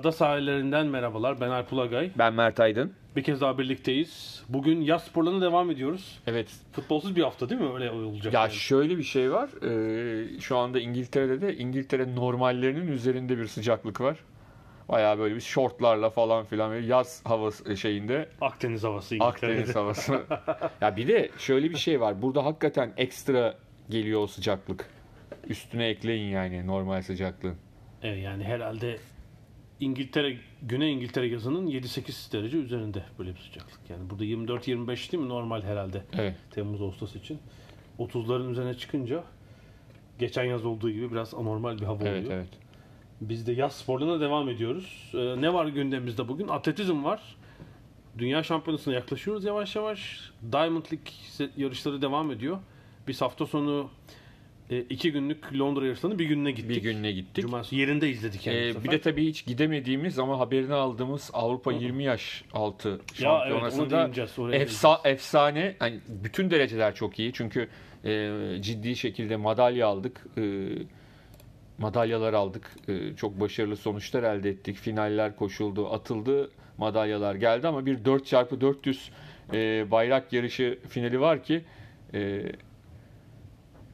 Ada sahillerinden merhabalar. Ben Alp Ulagay. Ben Mert Aydın. Bir kez daha birlikteyiz. Bugün yaz sporlarına devam ediyoruz. Evet. Futbolsuz bir hafta değil mi? Öyle olacak. Ya yani. şöyle bir şey var. Ee, şu anda İngiltere'de de İngiltere normallerinin üzerinde bir sıcaklık var. Bayağı böyle bir şortlarla falan filan böyle yaz havası şeyinde Akdeniz havası İngiltere'de. Akdeniz havası. ya bir de şöyle bir şey var. Burada hakikaten ekstra geliyor o sıcaklık. Üstüne ekleyin yani normal sıcaklığın. Evet, yani herhalde İngiltere, Güney İngiltere yazının 7-8 derece üzerinde böyle bir sıcaklık. Yani burada 24-25 değil mi normal herhalde Evet. Temmuz Ağustos için. 30'ların üzerine çıkınca geçen yaz olduğu gibi biraz anormal bir hava Evet oluyor. evet. Biz de yaz sporlarına devam ediyoruz. Ee, ne var gündemimizde bugün? Atletizm var. Dünya şampiyonasına yaklaşıyoruz yavaş yavaş. Diamond League yarışları devam ediyor. Biz hafta sonu e, iki günlük Londra yarışlarını bir gününe gittik. Bir gününe gittik. Cumartesi yerinde izledik yani. Ee, bir de tabii hiç gidemediğimiz ama haberini aldığımız Avrupa 20 yaş altı evet, şampiyonasında oraya efsa, efsane hani bütün dereceler çok iyi çünkü e, ciddi şekilde madalya aldık. E, madalyalar aldık. E, çok başarılı sonuçlar elde ettik. Finaller koşuldu, atıldı. Madalyalar geldi ama bir 4x400 e, bayrak yarışı finali var ki e,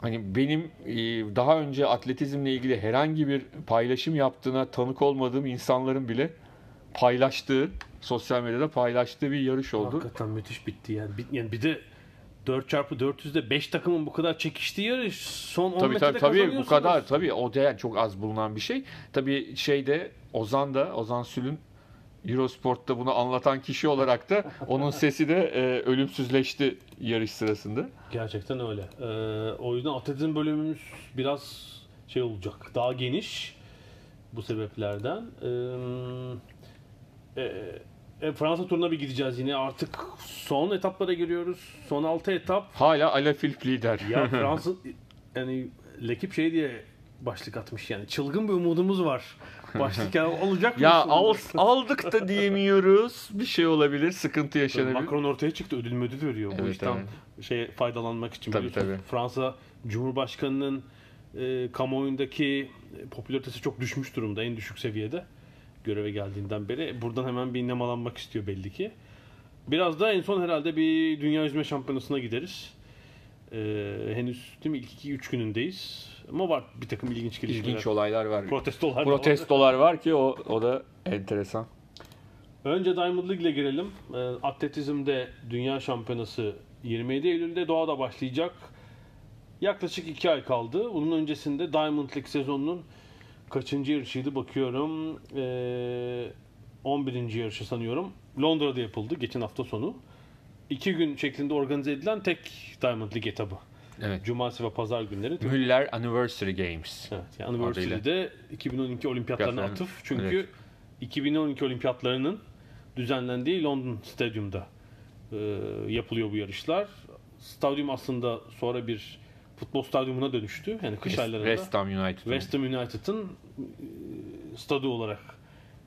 hani benim e, daha önce atletizmle ilgili herhangi bir paylaşım yaptığına tanık olmadığım insanların bile paylaştığı, sosyal medyada paylaştığı bir yarış oldu. Hakikaten müthiş bitti yani. Bir, yani bir de 4x400'de 5 takımın bu kadar çekiştiği yarış son 10 Tabii metrede tabii tabii bu kadar tabii o değer çok az bulunan bir şey. Tabii şeyde Ozan da Ozan Sül'ün Eurosport'ta bunu anlatan kişi olarak da onun sesi de e, ölümsüzleşti yarış sırasında. Gerçekten öyle. Ee, o yüzden atletizm bölümümüz biraz şey olacak. Daha geniş bu sebeplerden. Ee, e, e, Fransa turuna bir gideceğiz yine. Artık son etaplara giriyoruz. Son 6 etap. Hala Alaphilippe lider. Ya Fransa yani Lekip şey diye başlık atmış yani. Çılgın bir umudumuz var. Başlık ya olacak mı? ya al, aldık da diyemiyoruz. Bir şey olabilir, sıkıntı yaşanabilir. Macron ortaya çıktı. Ödül müdür veriyor bu Evet, işten evet. şey faydalanmak için. Tabii, tabii. Fransa Cumhurbaşkanı'nın e, kamuoyundaki popülaritesi çok düşmüş durumda. En düşük seviyede göreve geldiğinden beri. Buradan hemen bir nemalanmak istiyor belli ki. Biraz da en son herhalde bir Dünya Yüzme Şampiyonası'na gideriz. E, henüz değil mi? İlk 2-3 günündeyiz. Ama var bir takım ilginç gelişmeler. İlginç olaylar var. Protestolar da var. Protestolar var ki o o da enteresan. Önce Diamond League ile girelim. Ee, Atletizm'de Dünya Şampiyonası 27 Eylül'de Doğa'da başlayacak. Yaklaşık 2 ay kaldı. Bunun öncesinde Diamond League sezonunun kaçıncı yarışıydı bakıyorum. Ee, 11. yarışı sanıyorum. Londra'da yapıldı geçen hafta sonu. 2 gün şeklinde organize edilen tek Diamond League etabı. Evet. Cumartesi ve pazar günleri. Müller Anniversary Games. Evet, yani Anniversary'de 2012 olimpiyatlarına atıf. Çünkü evet. 2012 olimpiyatlarının düzenlendiği London Stadyum'da e, yapılıyor bu yarışlar. Stadyum aslında sonra bir futbol stadyumuna dönüştü. Yani kış aylarında West Ham United. West Ham United'ın e, stadı olarak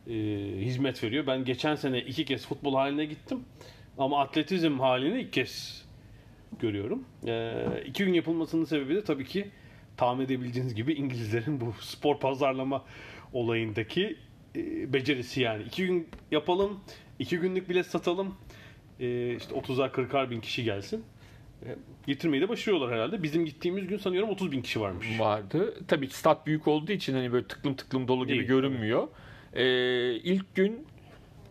e, hizmet veriyor. Ben geçen sene iki kez futbol haline gittim. Ama atletizm halini ilk kez görüyorum. E, iki gün yapılmasının sebebi de tabii ki tahmin edebileceğiniz gibi İngilizlerin bu spor pazarlama olayındaki e, becerisi yani. iki gün yapalım, iki günlük bilet satalım, e, işte 30'ar 40'ar bin kişi gelsin. getirmeyi de başarıyorlar herhalde. Bizim gittiğimiz gün sanıyorum 30 bin kişi varmış. vardı. Tabii stat büyük olduğu için hani böyle tıklım tıklım dolu gibi Değil, görünmüyor. Ee, ilk gün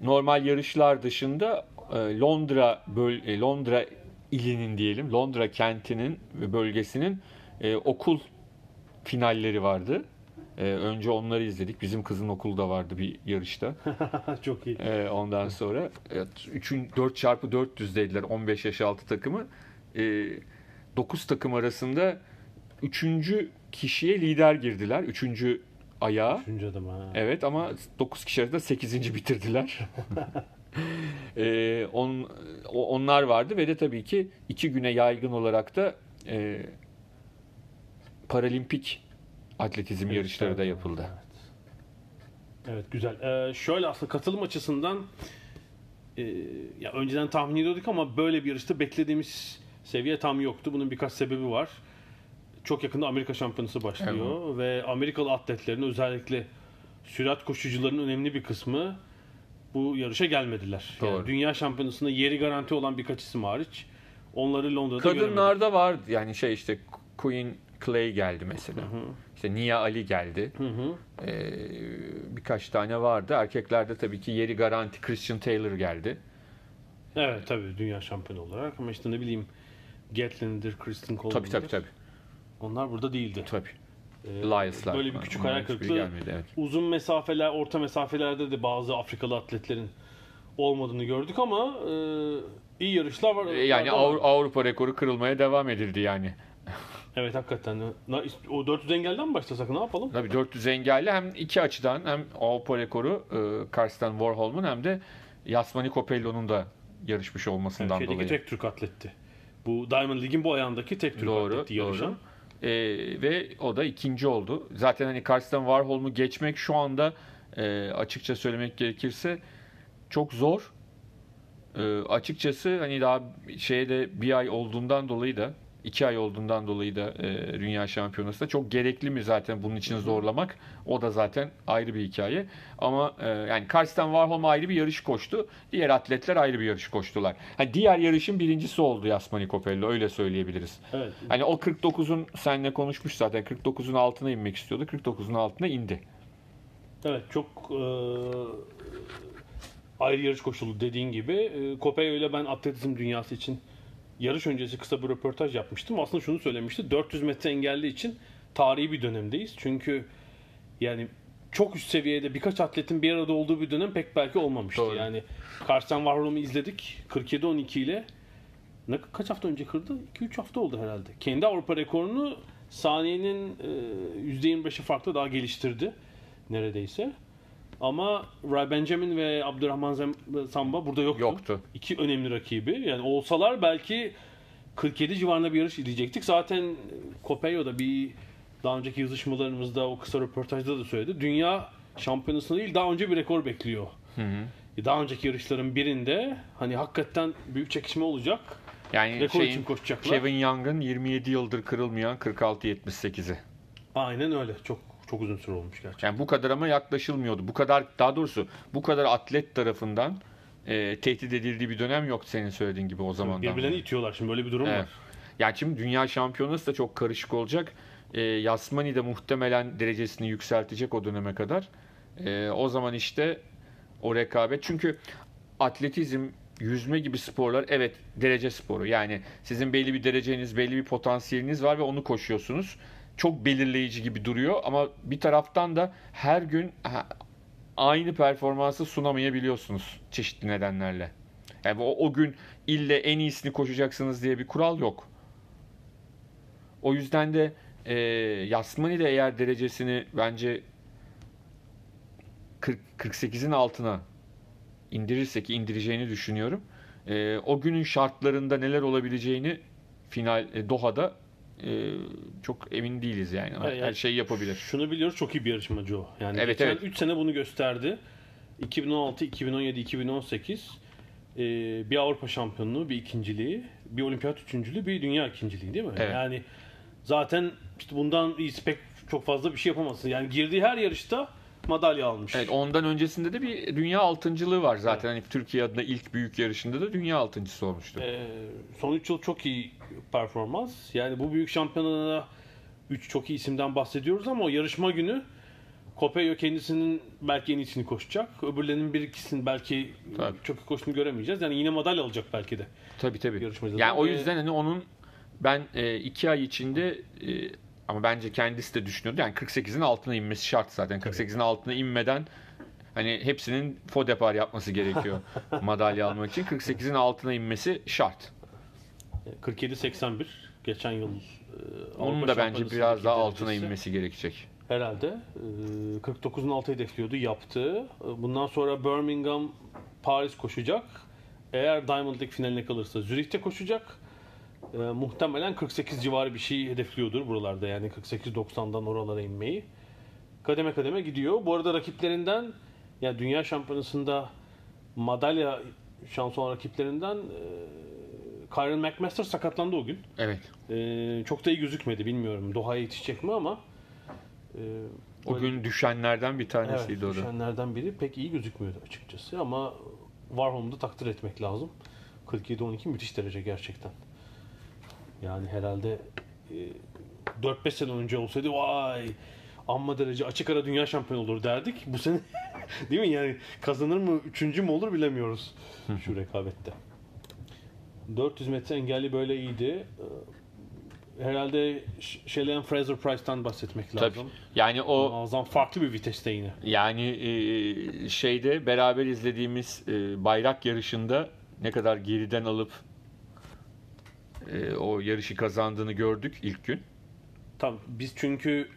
normal yarışlar dışında e, Londra böl e, Londra ilinin diyelim Londra kentinin ve bölgesinin e, okul finalleri vardı. E, önce onları izledik. Bizim kızın okulda vardı bir yarışta. Çok iyi. E, ondan sonra 3'ün 4 çarpı 400'deydiler 15 yaş altı takımı. E, 9 takım arasında 3. kişiye lider girdiler. 3. ayağa. Üçüncü adım ha. Evet ama 9 kişi arasında 8. bitirdiler. e, on, onlar vardı ve de tabii ki iki güne yaygın olarak da e, paralimpik atletizm yarışları da yapıldı. Evet güzel. Ee, şöyle aslında katılım açısından e, ya önceden tahmin ediyorduk ama böyle bir yarışta beklediğimiz seviye tam yoktu. Bunun birkaç sebebi var. Çok yakında Amerika Şampiyonası başlıyor ve Amerikalı atletlerin özellikle sürat koşucularının önemli bir kısmı bu yarışa gelmediler. Yani Doğru. dünya şampiyonasında yeri garanti olan birkaç isim hariç onları Londra'da göremedik. Kadınlarda var yani şey işte Queen Clay geldi mesela. İşte Nia Ali geldi. Hı hı. Ee, birkaç tane vardı. Erkeklerde tabii ki yeri garanti Christian Taylor geldi. Evet tabii dünya şampiyonu olarak ama işte ne bileyim Gatlin'dir, Kristen Coleman'dır. Tabii tabii tabii. Onlar burada değildi. tabii. Ee, Elias'lar Böyle bir küçük hayal kırıklığı. gelmedi, evet. Uzun mesafeler, orta mesafelerde de bazı Afrikalı atletlerin olmadığını gördük ama e, iyi yarışlar var. Ee, Yani. Avru- Avrupa rekoru kırılmaya devam edildi yani. Evet hakikaten. O 400 engelden mi başlasak ne yapalım? Tabii 400 engelli hem iki açıdan hem Avrupa rekoru e, Karsten Warholm'un hem de Yasmani Copello'nun da yarışmış olmasından Şeydeki dolayı. tek Türk atletti. Bu Diamond Lig'in bu ayağındaki tek Türk Doğru, atletti yarışan. doğru. Ee, ve o da ikinci oldu. Zaten hani Karsten Warholm'u geçmek şu anda e, açıkça söylemek gerekirse çok zor. E, açıkçası hani daha şeyde bir ay olduğundan dolayı da iki ay olduğundan dolayı da e, Dünya Şampiyonası da çok gerekli mi zaten bunun için zorlamak? O da zaten ayrı bir hikaye. Ama e, yani Karsten Warholm ayrı bir yarış koştu. Diğer atletler ayrı bir yarış koştular. Hani diğer yarışın birincisi oldu Yasmani Copello öyle söyleyebiliriz. Evet. Hani o 49'un seninle konuşmuş zaten 49'un altına inmek istiyordu. 49'un altına indi. Evet çok e, ayrı yarış koşulu dediğin gibi. E, Kopeo ile ben atletizm dünyası için yarış öncesi kısa bir röportaj yapmıştım. Aslında şunu söylemişti. 400 metre engelli için tarihi bir dönemdeyiz. Çünkü yani çok üst seviyede birkaç atletin bir arada olduğu bir dönem pek belki olmamıştı. Doğru. Yani Karsten Warholm'u izledik. 47-12 ile ne kaç hafta önce kırdı? 2-3 hafta oldu herhalde. Kendi Avrupa rekorunu saniyenin e, %25'i farklı daha geliştirdi neredeyse. Ama Ray Benjamin ve Abdurrahman Samba burada yoktu. Yoktu. İki önemli rakibi. Yani olsalar belki 47 civarında bir yarış izleyecektik. Zaten Copeyo'da bir daha önceki yazışmalarımızda o kısa röportajda da söyledi. Dünya şampiyonasında değil daha önce bir rekor bekliyor. Daha önceki yarışların birinde hani hakikaten büyük çekişme olacak. Yani Rekor şeyin, için koşacaklar. Kevin Young'ın 27 yıldır kırılmayan 46-78'i. Aynen öyle. Çok çok uzun süre olmuş gerçekten. Yani bu kadar ama yaklaşılmıyordu. Bu kadar daha doğrusu bu kadar atlet tarafından e, tehdit edildiği bir dönem yok senin söylediğin gibi o zamandan. Birbirlerini beri. itiyorlar şimdi böyle bir durum Evet. var. Yani şimdi dünya şampiyonası da çok karışık olacak. E, Yasmani de muhtemelen derecesini yükseltecek o döneme kadar. E, o zaman işte o rekabet. Çünkü atletizm, yüzme gibi sporlar evet derece sporu. Yani sizin belli bir dereceniz, belli bir potansiyeliniz var ve onu koşuyorsunuz. Çok belirleyici gibi duruyor ama bir taraftan da her gün aynı performansı sunamayabiliyorsunuz çeşitli nedenlerle. Yani o, o gün ille en iyisini koşacaksınız diye bir kural yok. O yüzden de e, Yasmani de eğer derecesini bence 40, 48'in altına indirirse ki indireceğini düşünüyorum. E, o günün şartlarında neler olabileceğini final e, Doha'da e, çok emin değiliz yani. Evet, Her şeyi yapabilir. Şunu biliyoruz çok iyi bir yarışmacı o. Yani Evet, geçen evet. 3 sene bunu gösterdi. 2016, 2017, 2018 e, bir Avrupa şampiyonluğu, bir ikinciliği, bir olimpiyat üçüncülüğü, bir dünya ikinciliği değil mi? Evet. Yani zaten işte bundan iyisi pek çok fazla bir şey yapamazsın. Yani girdiği her yarışta madalya almış. Evet ondan öncesinde de bir dünya altıncılığı var zaten. Hani Türkiye adına ilk büyük yarışında da dünya altıncısı olmuştu. Ee, son 3 yıl çok iyi performans. Yani bu büyük şampiyonada 3 çok iyi isimden bahsediyoruz ama o yarışma günü Kopello kendisinin belki en iyisini koşacak. Öbürlerinin bir ikisinin belki Tabii. çok iyi koştuğunu göremeyeceğiz. Yani yine madalya alacak belki de. Tabii tabii. Yarışmacılar Yani o ve- yüzden hani onun ben e, iki ay içinde e, ama bence kendisi de düşünüyordu. Yani 48'in altına inmesi şart zaten. 48'in altına inmeden hani hepsinin fodepar yapması gerekiyor madalya almak için. 48'in altına inmesi şart. 47-81 geçen yıl e, Onun Avrupa da bence biraz daha altına inmesi gerekecek. Herhalde. Ee, 49'un altı hedefliyordu. Yaptı. Ee, Bundan sonra Birmingham, Paris koşacak. Eğer Diamond League finaline kalırsa Zürih'te koşacak. Ee, muhtemelen 48 civarı bir şey hedefliyordur buralarda. Yani 48-90'dan oralara inmeyi. Kademe kademe gidiyor. Bu arada rakiplerinden yani Dünya Şampiyonası'nda madalya şansı olan rakiplerinden e, Kyron McMaster sakatlandı o gün. Evet. Ee, çok da iyi gözükmedi bilmiyorum. Doha'ya yetişecek mi ama e, O böyle- gün düşenlerden bir evet, tanesiydi o da. düşenlerden biri pek iyi gözükmüyordu açıkçası ama Warholm'u takdir etmek lazım. 47-12 müthiş derece gerçekten. Yani herhalde e, 4-5 sene önce olsaydı vay amma derece açık ara dünya şampiyonu olur derdik. Bu sene değil mi yani kazanır mı üçüncü mü olur bilemiyoruz şu rekabette. 400 metre engelli böyle iyiydi. Ee, Herhalde Sh- Shelley Fraser Price'tan bahsetmek Tabii. lazım. Yani o Muazzam farklı bir viteste yine. Yani e, şeyde beraber izlediğimiz e, bayrak yarışında ne kadar geriden alıp e, o yarışı kazandığını gördük ilk gün. Tam biz çünkü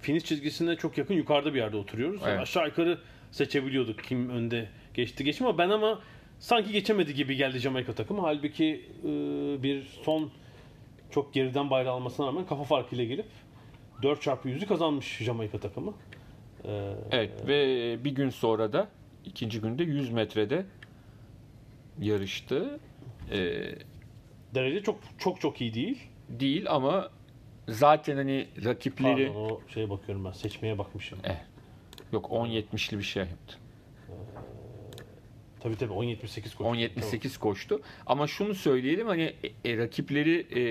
finish çizgisine çok yakın yukarıda bir yerde oturuyoruz. Evet. Aşağı yukarı seçebiliyorduk kim önde geçti geçti ama ben ama sanki geçemedi gibi geldi Jamaika takımı. Halbuki e, bir son çok geriden bayrağı almasına rağmen kafa farkıyla gelip 4 çarpı 100'ü kazanmış Jamaika takımı. Ee, Evet ve bir gün sonra da ikinci günde 100 metrede yarıştı. E, derece çok çok çok iyi değil. değil ama zaten hani rakipleri Pardon o şeye bakıyorum ben seçmeye bakmışım. yok 10.70'li bir şey yaptı. Tabii tabii 10.78 koştu. 10.78 koştu. Ama şunu söyleyelim hani e, e, rakipleri e,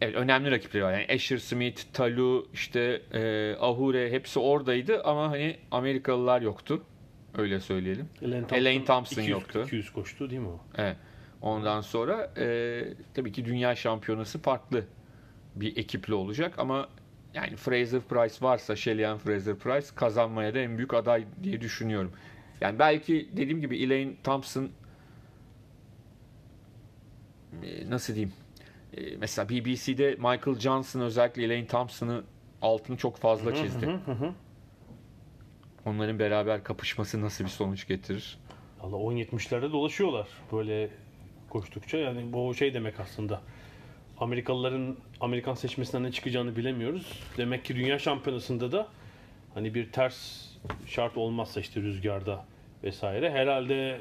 evet önemli rakipleri var. Yani Asher Smith, Talu, işte e, Ahure hepsi oradaydı ama hani Amerikalılar yoktu. Öyle söyleyelim. Elaine Elaine Thompson 200, yoktu. 200 koştu değil mi o? Evet. Ondan sonra e, tabii ki dünya şampiyonası farklı bir ekiple olacak ama yani Fraser Price varsa Shelly Fraser Price kazanmaya da en büyük aday diye düşünüyorum. Yani belki dediğim gibi Elaine Thompson e, nasıl diyeyim E, mesela BBC'de Michael Johnson özellikle Elaine Thompson'ı altını çok fazla çizdi. Onların beraber kapışması nasıl bir sonuç getirir? Valla 10.70'lerde dolaşıyorlar böyle koştukça. Yani bu şey demek aslında. Amerikalıların Amerikan seçmesinden ne çıkacağını bilemiyoruz. Demek ki dünya şampiyonasında da hani bir ters şart olmazsa işte rüzgarda vesaire herhalde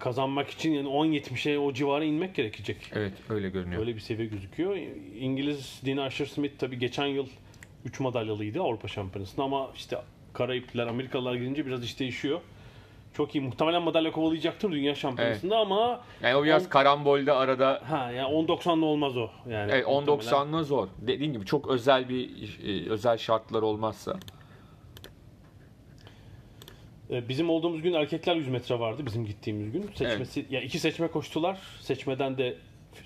kazanmak için yani 10.70'e o civara inmek gerekecek. Evet öyle görünüyor. Öyle bir seviye gözüküyor. İngiliz Dina Asher Smith tabii geçen yıl 3 madalyalıydı Avrupa Şampiyonası'nda ama işte Karayipler, Amerikalılar girince biraz iş değişiyor. Çok iyi. Muhtemelen madalya kovalayacaktır Dünya Şampiyonası'nda ama Yani o biraz On- karambolde arada ha yani 10.90'da olmaz o. Yani Evet muhtemelen. 10.90'la zor. Dediğin gibi çok özel bir e, özel şartlar olmazsa. Ee, Bizim olduğumuz gün erkekler 100 metre vardı bizim gittiğimiz gün. Seçmesi ya iki seçme koştular. Seçmeden de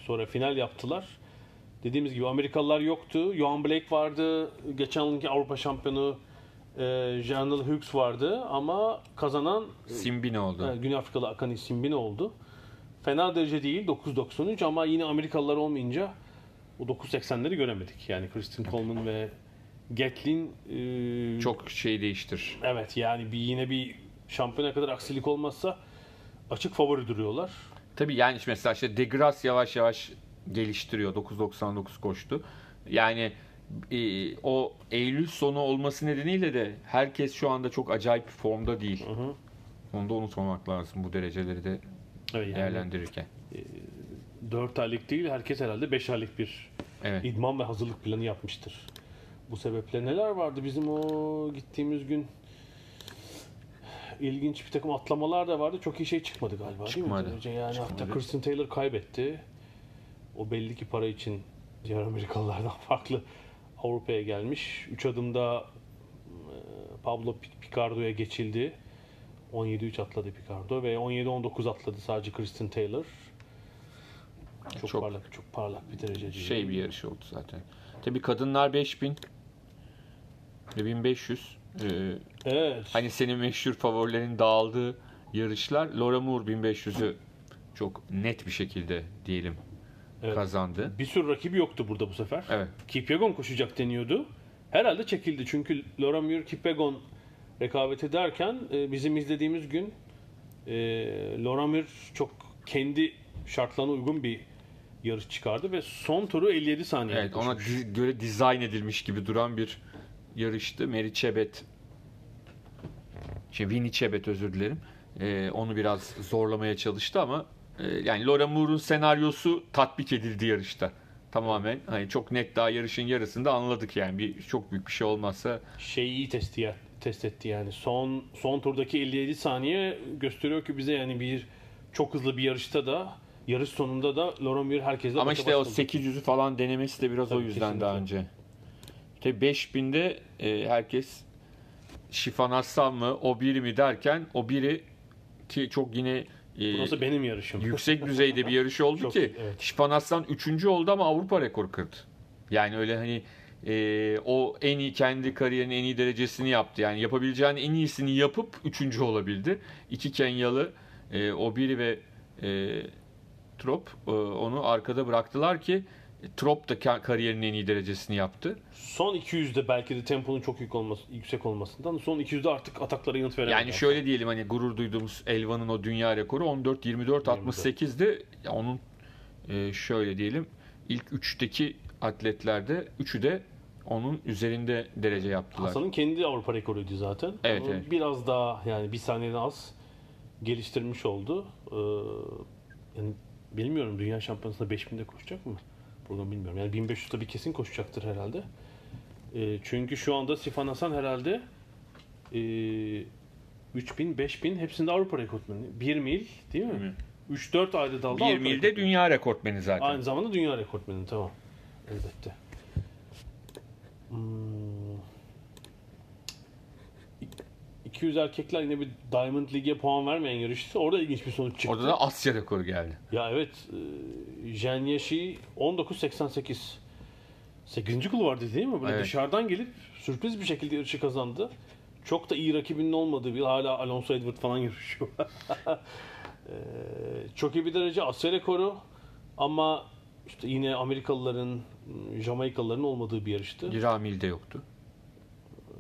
sonra final yaptılar. Dediğimiz gibi Amerikalılar yoktu. Johan Blake vardı. Geçen yılki Avrupa şampiyonu e, Janel Hughes vardı ama kazanan Simbine oldu. e, Güney Afrikalı Akani Simbine oldu. Fena derece değil 9.93 ama yine Amerikalılar olmayınca o 9.80'leri göremedik. Yani Kristin Coleman ve Gatlin e, Çok şey değiştir. Evet yani bir yine bir şampiyona kadar aksilik olmazsa açık favori duruyorlar. Tabii yani mesela işte Degras yavaş yavaş geliştiriyor. 9.99 koştu. Yani e, o Eylül sonu olması nedeniyle de herkes şu anda çok acayip formda değil. hı. Onu da unutmamak lazım bu dereceleri de Evet, yani değerlendirirken. 4 aylık değil herkes herhalde 5 aylık bir Evet. idman ve hazırlık planı yapmıştır. Bu sebeple neler vardı bizim o gittiğimiz gün? ilginç bir takım atlamalar da vardı. Çok iyi şey çıkmadı galiba Çıkmadı. değil mi? Yani Çıkmadı. hatta Kristen Taylor kaybetti. O belli ki para için diğer Amerikalılardan farklı Avrupa'ya gelmiş. 3 adımda e, Pablo Picardo'ya geçildi. 17-3 atladı Picardo ve 17-19 atladı sadece Kristen Taylor. Çok, Çok- parlak, çok parlak bir derece. Şey bir yarış oldu zaten. Tabii kadınlar 5000 ve 1500. Ee, Evet. hani senin meşhur favorilerin dağıldığı yarışlar. Laura Moore 1500'ü çok net bir şekilde diyelim Evet. kazandı. Bir sürü rakibi yoktu burada bu sefer. Evet. Kipyegon koşacak deniyordu. Herhalde çekildi çünkü Laura Muir Kipyegon rekabet ederken e, bizim izlediğimiz gün e, Laura Muir çok kendi şartlarına uygun bir yarış çıkardı ve son turu 57 saniye Evet, ona koşmuş. di- göre dizayn edilmiş gibi duran bir yarıştı. Mary Chebet şey Winnie Chebet özür dilerim. Ee, onu biraz zorlamaya çalıştı ama yani Laura Moore'un senaryosu tatbik edildi yarışta. Tamamen hani çok net daha yarışın yarısında anladık yani bir çok büyük bir şey olmazsa şeyi iyi test, ya- test etti yani. Son son turdaki 57 saniye gösteriyor ki bize yani bir çok hızlı bir yarışta da yarış sonunda da Laura Muir herkesle ama işte o baş olacak. 800'ü falan denemesi de biraz o Tabii, yüzden daha kesinlikle. önce. Tabii 5000'de e, herkes Şifan Aslan mı o biri mi derken o biri ki çok yine e, Burası benim yarışım. yüksek düzeyde bir yarış oldu Çok, ki evet. Şipan Aslan 3. oldu ama Avrupa rekoru kırdı. Yani öyle hani e, o en iyi kendi kariyerinin en iyi derecesini yaptı. Yani yapabileceğin en iyisini yapıp 3. olabildi. İki Kenyalı e, Obiri ve e, Trop e, onu arkada bıraktılar ki Trop da ka- kariyerinin en iyi derecesini yaptı. Son 200'de belki de temponun çok yük olması, yüksek olmasından son 200'de artık ataklara yanıt veremedi. Yani şöyle diyelim hani gurur duyduğumuz Elvan'ın o dünya rekoru 14 24 68'di. Ya onun e, şöyle diyelim ilk 3'teki atletlerde 3'ü de onun üzerinde derece yaptılar. Hasan'ın kendi Avrupa rekoruydu zaten. Evet, Onu evet. Biraz daha yani bir saniyeden az geliştirmiş oldu. Ee, yani bilmiyorum dünya şampiyonasında 5000'de koşacak mı? Bunu bilmiyorum. Yani 1500'de bir kesin koşacaktır herhalde. Ee, çünkü şu anda Sifan Hasan herhalde e, 3000, 5000 hepsinde Avrupa rekortmeni. 1 mil değil mi? 3-4 ayrı dalda 1 Avrupa milde rekortmeni. dünya rekortmeni zaten. Aynı zamanda dünya rekortmeni tamam. Elbette. Hmm. 200 erkekler yine bir Diamond League'e puan vermeyen yarıştı. Orada ilginç bir sonuç çıktı. Orada da Asya rekoru geldi. Ya evet. E, Jen Yeşil 19.88. 8. kulvardı değil mi? Böyle Evet. dışarıdan gelip sürpriz bir şekilde yarışı kazandı. Çok da iyi rakibinin olmadığı bir hala Alonso Edward falan yarışıyor. E, çok iyi bir derece Asya rekoru ama işte yine Amerikalıların, Jamaikalıların olmadığı bir yarıştı. Ramil'de yoktu.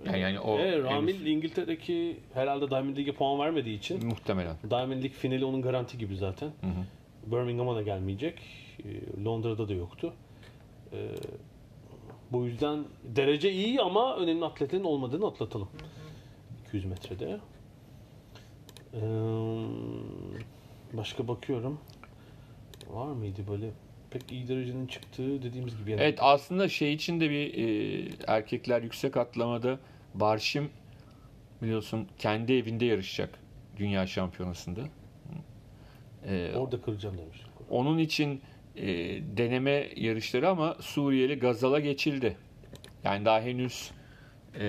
Yani, yani o Evet, Ramil henüz- İngiltere'deki herhalde Diamond League'e puan vermediği için muhtemelen. Diamond League finali onun garanti gibi zaten. Birmingham'a da gelmeyecek. Ee, Londra'da da yoktu. Ee, bu yüzden derece iyi ama önemli atletlerin olmadığını atlatalım. 200 metrede. Ee, başka bakıyorum. Var mıydı böyle pek iyi derecenin çıktığı dediğimiz gibi. Yani Evet aslında şey için de bir e, erkekler yüksek atlamada Barşim biliyorsun kendi evinde yarışacak dünya şampiyonasında. E, Orada kıracağım demiş. onun için e, deneme yarışları ama Suriyeli Gazal'a geçildi. Yani daha henüz e,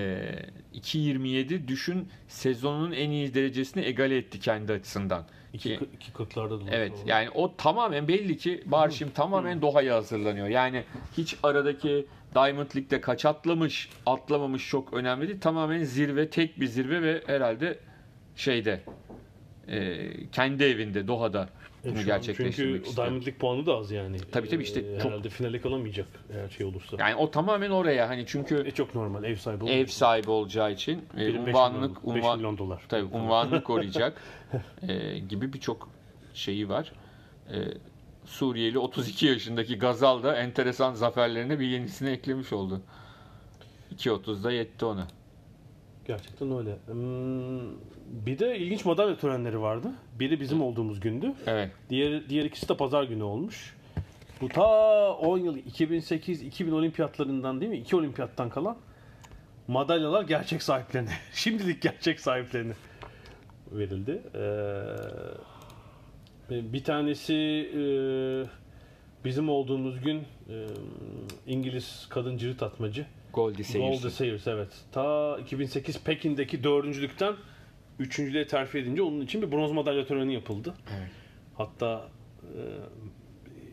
2.27 düşün sezonun en iyi derecesini egale etti kendi açısından. İki, Ki- iki kırklarda da. Evet yani o tamamen belli ki Barşim tamamen Doha'ya hazırlanıyor. Yani hiç aradaki Diamond League'de kaç atlamış, atlamamış çok önemli değil. Tamamen zirve, tek bir zirve ve herhalde şeyde e, kendi evinde Doha'da bunu Evet, şu an gerçekleştirmek Çünkü istiyor. Diamond League puanı da az yani. Tabii, tabii işte Ee, çok- Herhalde finale kalamayacak eğer şey olursa. Yani o tamamen oraya hani çünkü E çok normal ev sahibi oldu. ev sahibi olacağı için e, unvanlık milyon, unvan, milyon dolar. tabii unvanını koruyacak e, gibi birçok şeyi var. E, Suriyeli 32 yaşındaki Gazal da enteresan zaferlerine bir yenisini eklemiş oldu. 2.30'da yetti ona. Gerçekten öyle. Hmm, bir de ilginç madalya törenleri vardı. Biri bizim olduğumuz gündü. Evet. Diğer diğer ikisi de pazar günü olmuş. Bu ta 10 yıl 2008-2000 olimpiyatlarından değil mi? İki olimpiyattan kalan madalyalar gerçek sahiplerine, şimdilik gerçek sahiplerine verildi. Ee, bir tanesi e, bizim olduğumuz gün e, İngiliz kadın cirit atmacı Goldie Sayers. Goldie Sayers evet. Ta 2008 Pekin'deki dördüncülükten üçüncülüğe terfi edince onun için bir bronz madalya töreni yapıldı. Evet. Hatta e,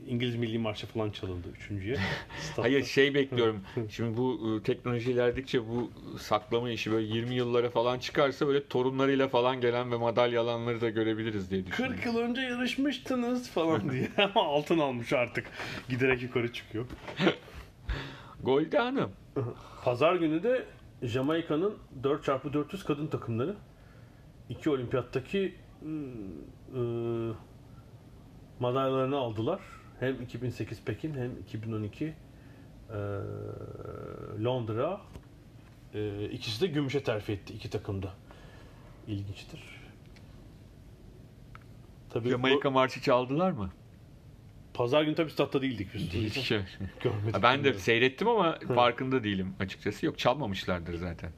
İngiliz Milli Marşı falan çalındı üçüncüye. Hayır şey bekliyorum. Şimdi bu e, teknoloji ilerledikçe bu saklama işi böyle 20 yıllara falan çıkarsa böyle torunlarıyla falan gelen ve madalya alanları da görebiliriz diye düşünüyorum. 40 yıl önce yarışmıştınız falan diye ama altın almış artık. Giderek yukarı çıkıyor. Goldie Hanım. Pazar günü de Jamaika'nın 4x400 kadın takımları iki olimpiyattaki ıı, ıı, madalyalarını aldılar. Hem 2008 Pekin hem 2012 ıı, Londra. Iı, ikisi de gümüşe terfi etti iki takımda. İlginçtir. Tabii Jamaika bu, marşı çaldılar mı? pazar günü tabii statta değildik biz. Hiç şey. Görmedik. Ben de seyrettim ama farkında değilim açıkçası. Yok çalmamışlardır zaten.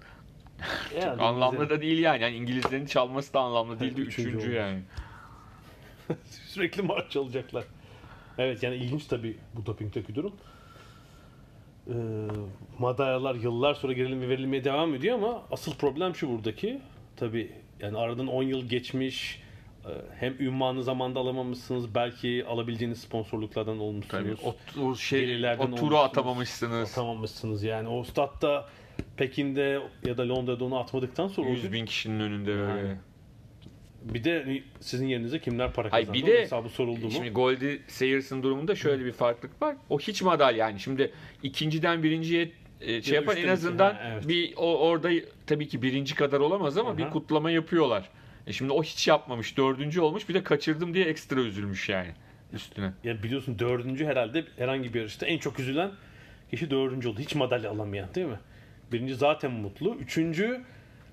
Yani Anlamlı bize- da değil yani. yani İngilizlerin çalması da anlamlı değildi. Üçüncü Üçüncü yani. Sürekli maç çalacaklar. Evet yani ilginç tabii bu dopingteki durum. Ee, madalyalar yıllar sonra gerilim verilmeye devam ediyor ama asıl problem şu buradaki. Tabii yani aradan 10 yıl geçmiş. e, Hem ünvanı zamanda alamamışsınız. Belki alabileceğiniz sponsorluklardan Tabii olmuşsunuz. o, o şey o turu atamamışsınız. Atamamışsınız yani. O statta Pekin'de ya da Londra'da onu atmadıktan sonra o 100 bin kişinin önünde böyle. Bir de sizin yerinize kimler para Hayır, kazandı? bir de- hesabı soruldu mu? Şimdi Goldie Sayers'ın durumunda şöyle bir farklılık var. O hiç madalya yani. Şimdi ikinciden birinciye e, şey Ya yapan en azından ha, evet. bir o orada tabii ki birinci kadar olamaz ama Aha. bir kutlama yapıyorlar. E şimdi o hiç yapmamış. Dördüncü olmuş. Bir de kaçırdım diye ekstra üzülmüş yani üstüne. Ya biliyorsun dördüncü herhalde herhangi bir yarışta en çok üzülen kişi dördüncü oldu. Hiç madalya alamayan değil mi? Birinci zaten mutlu. Üçüncü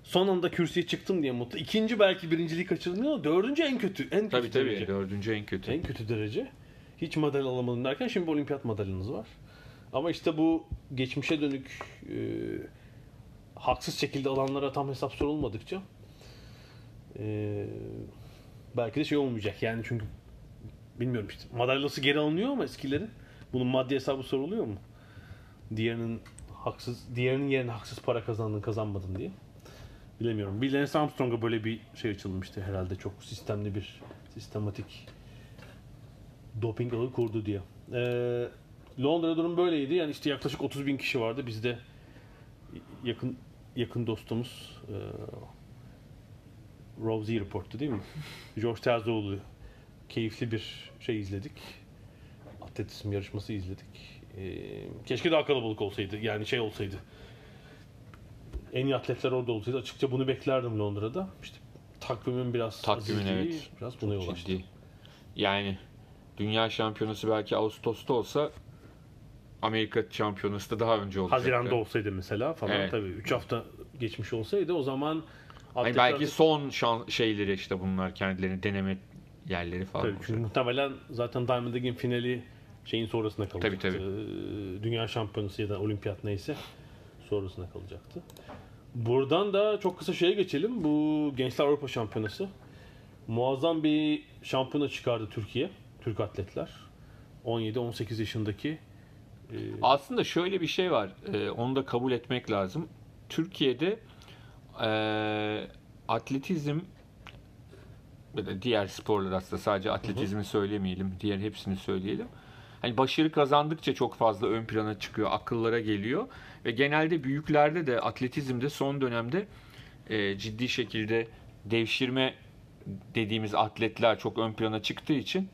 son anda kürsüye çıktım diye mutlu. İkinci belki birinciliği kaçırdım ama dördüncü en kötü. En kötü Tabii tabii. derece. Dördüncü en kötü. En kötü derece. Hiç madalya alamadım derken şimdi bir olimpiyat madalyanız var. Ama işte bu geçmişe dönük e, haksız şekilde alanlara tam hesap sorulmadıkça e, belki de şey olmayacak. Yani çünkü bilmiyorum işte madalyası geri alınıyor ama eskilerin bunun maddi hesabı soruluyor mu? Diğerinin haksız diğerinin yerine haksız para kazandın kazanmadın diye. Bilemiyorum. Bir Lance Armstrong'a böyle bir şey açılmıştı herhalde çok sistemli bir sistematik doping ağı kurdu diye. Ee, Londra durum böyleydi. Yani işte yaklaşık 30 bin kişi vardı. Bizde yakın yakın dostumuz e, Rosie Report'tu değil mi? George Terzoğlu keyifli bir şey izledik. Atletizm yarışması izledik. Ee, keşke daha kalabalık olsaydı. Yani şey olsaydı. En iyi atletler orada olsaydı. Açıkça bunu beklerdim Londra'da. İşte takvimin biraz Takvimin, evet. biraz buna yol açtı. Yani dünya şampiyonası belki Ağustos'ta olsa Amerika şampiyonası da daha önce olacaktı. Haziran'da olsaydı mesela falan Evet. tabii 3 hafta geçmiş olsaydı o zaman atletler- belki son şan şeyleri işte bunlar kendilerini deneme yerleri falan. tabii, çünkü muhtemelen zaten Diamond League'in finali şeyin sonrasına kalacaktı. Tabii, tabii. Ee, Dünya şampiyonası ya da olimpiyat neyse sonrasına kalacaktı. Buradan da çok kısa şeye geçelim. Bu Gençler Avrupa Şampiyonası. Muazzam bir şampiyona çıkardı Türkiye. Türk atletler. 17-18 yaşındaki e, Aslında şöyle bir şey var. e, onu da kabul etmek lazım. Türkiye'de e, atletizm diğer sporlar aslında sadece atletizmi söylemeyelim. Diğer hepsini söyleyelim. Hani başarı kazandıkça çok fazla ön plana çıkıyor, akıllara geliyor. Ve genelde büyüklerde de atletizmde son dönemde e, ciddi şekilde devşirme dediğimiz atletler çok ön plana çıktığı için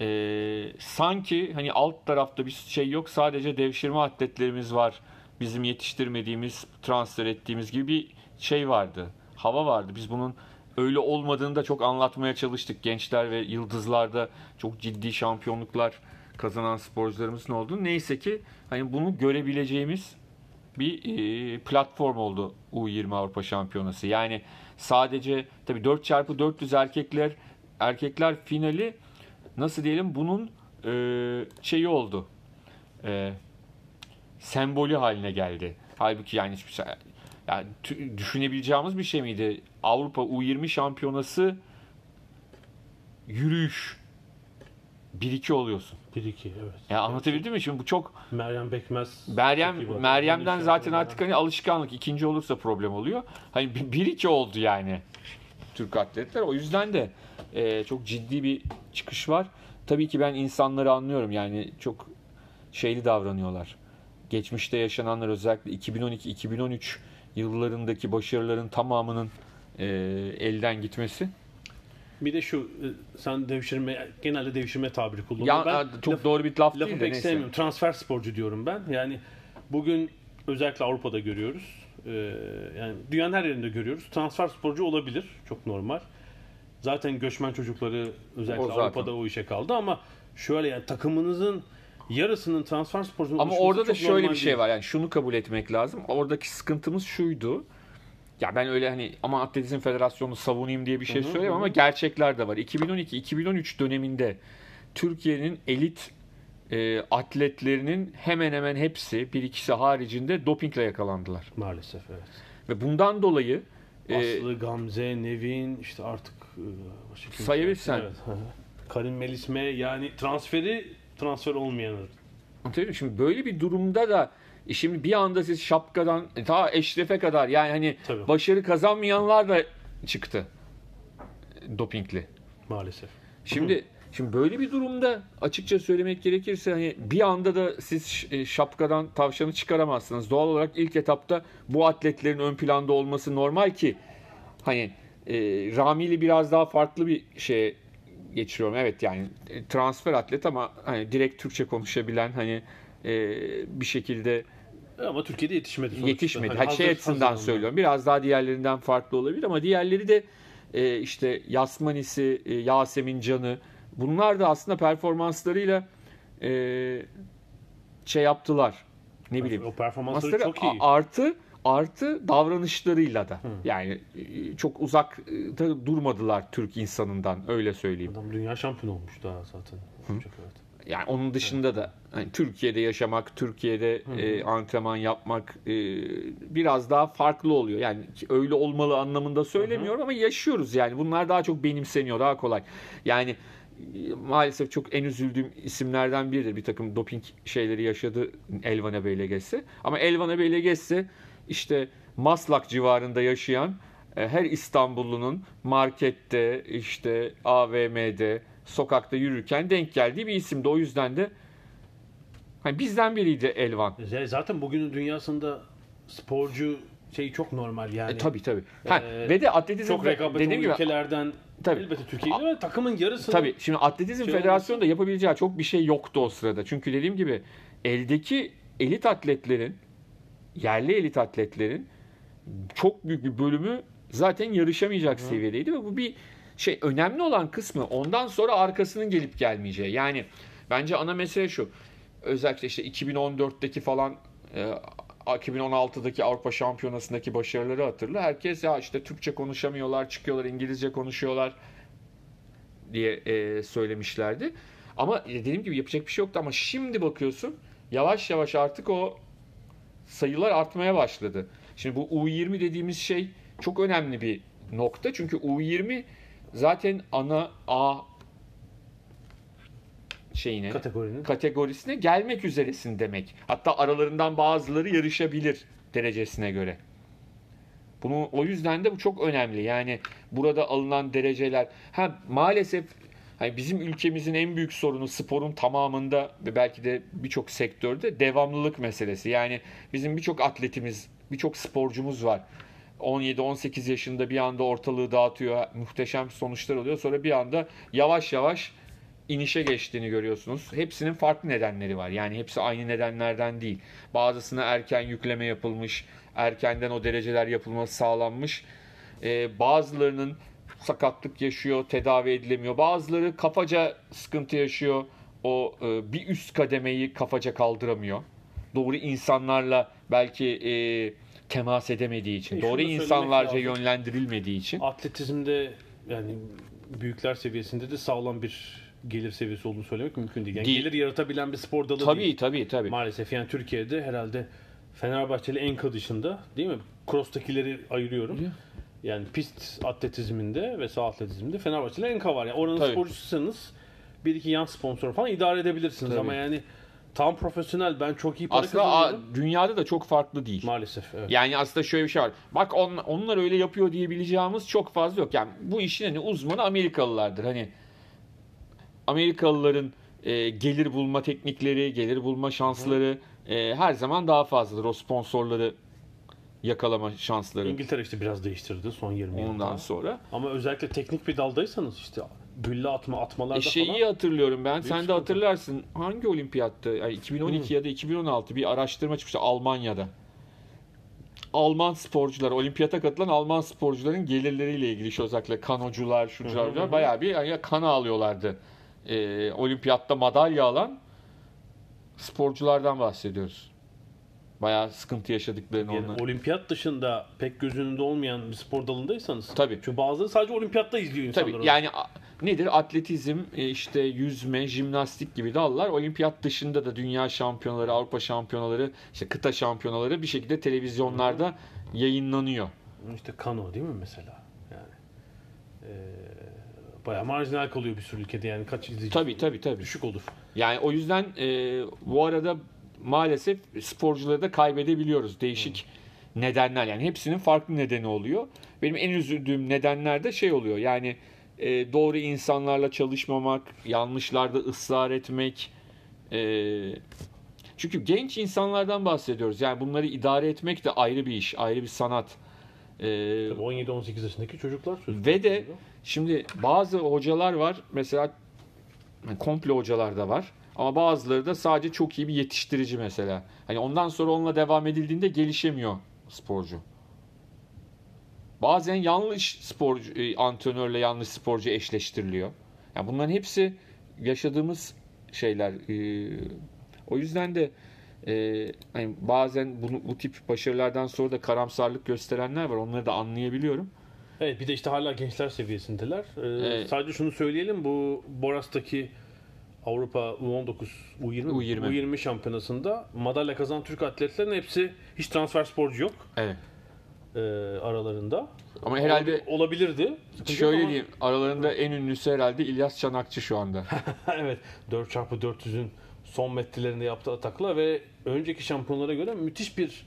e, sanki hani alt tarafta bir şey yok sadece devşirme atletlerimiz var. Bizim yetiştirmediğimiz transfer ettiğimiz gibi bir şey vardı hava vardı. Biz bunun öyle olmadığını da çok anlatmaya çalıştık. Gençler ve yıldızlarda çok ciddi şampiyonluklar kazanan sporcularımızın olduğunu neyse ki hani bunu görebileceğimiz bir e, platform oldu U20 Avrupa Şampiyonası. Yani sadece tabii 4x400 erkekler erkekler finali nasıl diyelim bunun e, şeyi oldu. E, sembolü haline geldi. Halbuki yani hiçbir şey yani tü- düşünebileceğimiz bir şey miydi? Avrupa U20 şampiyonası yürüyüş 1-2 oluyorsun. 1-2 evet. Ya anlatabildim mi? Şimdi bu çok Meryem Bekmez. Meryem. Meryem'den zaten şampiyonlar. artık hani alışkanlık. ikinci olursa problem oluyor. Hani 1-2 oldu yani Türk atletler. O yüzden de e, çok ciddi bir çıkış var. Tabii ki ben insanları anlıyorum. Yani çok şeyli davranıyorlar. Geçmişte yaşananlar özellikle 2012-2013 yıllarındaki başarıların tamamının e, elden gitmesi. Bir de şu e, sen devşirme genelde devşirme tabiri Ya kullanıyorum. Ben çok laf- doğru bir laf değil de pek neyse. sevmiyorum. Transfer sporcu diyorum ben. Yani bugün özellikle Avrupa'da görüyoruz. Ee, yani dünyanın her yerinde görüyoruz. Transfer sporcu olabilir. Çok normal. Zaten göçmen çocukları özellikle O zaten. Avrupa'da o işe kaldı ama şöyle yani takımınızın yarısının transfer sporcunun Ama orada da şöyle bir şey değil. var. Yani şunu kabul etmek lazım. Oradaki sıkıntımız şuydu. Ya ben öyle hani ama Atletizm Federasyonu savunayım diye bir şey söyleyemem ama gerçekler de var. 2012-2013 döneminde Türkiye'nin elit e, atletlerinin hemen hemen hepsi bir ikisi haricinde dopingle yakalandılar. Maalesef evet. Ve bundan dolayı e, Aslı, Gamze, Nevin işte artık e, Sayabilirsen. Evet. Karim Melisme yani transferi transfer olmayanı. Anlatabiliyor? Şimdi böyle bir durumda da e şimdi bir anda siz şapkadan e, ta eşrefe kadar yani hani Tabii. başarı kazanmayanlar da çıktı e, dopingli. Maalesef. Şimdi şimdi böyle bir durumda açıkça söylemek gerekirse hani bir anda da siz e, şapkadan tavşanı çıkaramazsınız. Doğal olarak ilk etapta bu atletlerin ön planda olması normal ki hani e, Rami'li biraz daha farklı bir şeye geçiriyorum. Evet yani transfer atlet ama hani direkt Türkçe konuşabilen hani e, bir şekilde Ama Türkiye'de yetişmedi sonuçta. yetişmedi. Hani Ha, şey hazır- açısından hazır söylüyorum. Biraz daha diğerlerinden farklı olabilir ama diğerleri de e, işte Yasmanisi, e, Yasemin Can'ı bunlar da aslında performanslarıyla e, şey yaptılar. Ne bileyim. O performansları çok iyi. artı artı davranışlarıyla da. Yani e, çok uzak e, da durmadılar Türk insanından öyle söyleyeyim. Adam dünya şampiyonu olmuş daha zaten. Çok evet. Yani onun dışında da hani Türkiye'de yaşamak, Türkiye'de e, antrenman yapmak e, biraz daha farklı oluyor. Yani öyle olmalı anlamında söylemiyorum ama yaşıyoruz yani. Bunlar daha çok benimseniyor, daha kolay. Yani e, maalesef çok en üzüldüğüm isimlerden biridir. Bir takım doping şeyleri yaşadı Elvan Beylegesi. Ama Elvan Beylegesi işte Maslak civarında yaşayan e, her İstanbullunun markette, işte AVM'de, sokakta yürürken denk geldiği bir isimdi. O yüzden de hani bizden biriydi Elvan. Zaten bugünün dünyasında sporcu şey çok normal yani. E, tabii tabii. Ha, Ee, ve de atletizm Çok rekabet dediğim gibi ülkelerden Tabii. elbette Türkiye'de ama takımın yarısını Tabii şimdi Atletizm Şey Federasyonu da yapabileceği çok bir şey yoktu o sırada. Çünkü dediğim gibi eldeki elit atletlerin yerli elit atletlerin çok büyük bir bölümü zaten yarışamayacak seviyedeydi ve bu bir şey önemli olan kısmı ondan sonra arkasının gelip gelmeyeceği. Yani bence ana mesele şu. Özellikle işte 2014'teki falan e, 2016'daki Avrupa Şampiyonası'ndaki başarıları hatırla. Herkes ya işte Türkçe konuşamıyorlar, çıkıyorlar İngilizce konuşuyorlar diye e, söylemişlerdi. Ama dediğim gibi yapacak bir şey yoktu ama şimdi bakıyorsun yavaş yavaş artık o sayılar artmaya başladı. Şimdi bu U20 dediğimiz şey çok önemli bir nokta. Çünkü U20 zaten ana A şeyine kategorinin. kategorisine gelmek üzeresin demek. Hatta aralarından bazıları yarışabilir derecesine göre. Bunu o yüzden de bu çok önemli. Yani burada alınan dereceler ha maalesef hani bizim ülkemizin en büyük sorunu sporun tamamında ve belki de birçok sektörde devamlılık meselesi. Yani bizim birçok atletimiz, birçok sporcumuz var. 17-18 yaşında bir anda ortalığı dağıtıyor. Muhteşem sonuçlar oluyor. Sonra bir anda yavaş yavaş inişe geçtiğini görüyorsunuz. Hepsinin farklı nedenleri var. Yani hepsi aynı nedenlerden değil. Bazısına erken yükleme yapılmış, erkenden o dereceler yapılması sağlanmış. Ee, bazılarının sakatlık yaşıyor, tedavi edilemiyor. Bazıları kafaca sıkıntı yaşıyor. O e, bir üst kademeyi kafaca kaldıramıyor. Doğru insanlarla belki e, temas edemediği için, E, doğru insanlarca lazım. yönlendirilmediği için. Atletizmde yani büyükler seviyesinde de sağlam bir gelir seviyesi olduğunu söylemek mümkün değil. Yani Değil. gelir yaratabilen bir spor dalı Tabii değil. tabii tabii. Maalesef yani Türkiye'de herhalde Fenerbahçeli Enka dışında değil mi? Cross'takileri ayırıyorum. Yani pist atletizminde ve sağ atletizminde Fenerbahçeli Enka var. Yani oranın Tabii. sporcusunuz bir iki yan sponsor falan idare edebilirsiniz Tabii. ama yani tam profesyonel ben çok iyi para Aslında kazanıyorum. dünyada da çok farklı değil. Maalesef evet. Yani aslında şöyle bir şey var. Bak on, onlar öyle yapıyor diyebileceğimiz çok fazla yok. Yani bu işin hani uzmanı Amerikalılardır. Hani Amerikalıların e, gelir bulma teknikleri, gelir bulma şansları e, her zaman daha fazladır. O sponsorları yakalama şansları. İngiltere işte biraz değiştirdi son 20 yılda. Ondan sonra. Ama özellikle teknik bir daldaysanız işte gülle atma atmalarda E şeyi falan hatırlıyorum ben. Sen de hatırlarsın. Hangi olimpiyatta? Yani 2012 ya da 2016 bir araştırma çıkmıştı Almanya'da. Alman sporcular, olimpiyata katılan Alman sporcuların gelirleriyle ilgili şu özellikle kanocular, şucular, bayağı bir yani kan alıyorlardı. Ee, olimpiyatta madalya alan sporculardan bahsediyoruz. Bayağı sıkıntı yaşadıklarını Yani onlar. olimpiyat dışında pek göz önünde olmayan bir spor dalındaysanız. Tabii. Çünkü bazıları sadece olimpiyatta izliyor insanlar. Tabii onu. yani nedir? Atletizm, e, işte yüzme, jimnastik gibi dallar olimpiyat dışında da dünya şampiyonaları, Avrupa şampiyonaları, işte kıta şampiyonaları bir şekilde televizyonlarda yayınlanıyor. İşte kano değil mi mesela? Yani eee bayağı marjinal kalıyor bir sürü ülkede yani kaç izleyici Tabii tabii tabii. düşük olur. Yani o yüzden e, bu arada maalesef sporcuları da kaybedebiliyoruz. Değişik nedenler yani hepsinin farklı nedeni oluyor. Benim en üzüldüğüm nedenler de şey oluyor yani e, doğru insanlarla çalışmamak, yanlışlarda ısrar etmek. e, çünkü genç insanlardan bahsediyoruz. Yani bunları idare etmek de ayrı bir iş, ayrı bir sanat. E, Tabii 17-18 yaşındaki çocuklar söz ve de şimdi bazı hocalar var mesela komple hocalar da var. Ama bazıları da sadece çok iyi bir yetiştirici mesela. Hani ondan sonra onunla devam edildiğinde gelişemiyor sporcu. Bazen yanlış sporcu e, antrenörle yanlış sporcu eşleştiriliyor. Yani bunların hepsi yaşadığımız şeyler. E, O yüzden de e, hani bazen bunu, bu tip başarılardan sonra da karamsarlık gösterenler var. Onları da anlayabiliyorum. Evet bir de işte hala gençler seviyesindeler. Ee, Evet. Sadece şunu söyleyelim bu Boras'taki Avrupa U19, U20, U20. U20 şampiyonasında madalya kazanan Türk atletlerin hepsi hiç transfer sporcu yok Evet. E, aralarında. Ama herhalde Olabi- olabilirdi. Sıkıntı Şöyle ama- diyeyim, aralarında en ünlüsü herhalde İlyas Çanakçı şu anda. evet 4x400'ün son metrelerinde yaptığı atakla ve önceki şampiyonlara göre müthiş bir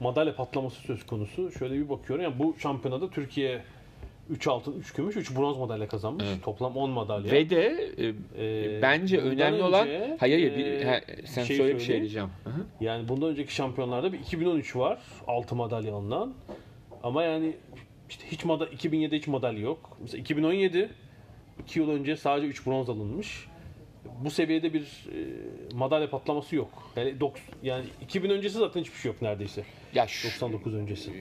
madalya patlaması söz konusu. Şöyle bir bakıyorum. Yani bu şampiyonada Türkiye 3 altın, 3 gümüş, 3 bronz madalya kazanmış. Evet. Toplam 10 madalya. Ve de e, Ee, bence önemli olan önce, hayır hayır bir, e, ha, sen şey söyle bir şey diyeceğim. Hı hı. Yani bundan önceki şampiyonlarda bir 2013 var. 6 madalya alınan. Ama yani işte hiç madalya 2007'de hiç madalya yok. Mesela 2017 2 yıl önce sadece 3 bronz alınmış. Bu seviyede bir e, madalya patlaması yok. Yani, dok- yani 2000 öncesi zaten hiçbir şey yok neredeyse. Ya şu, 99 öncesi.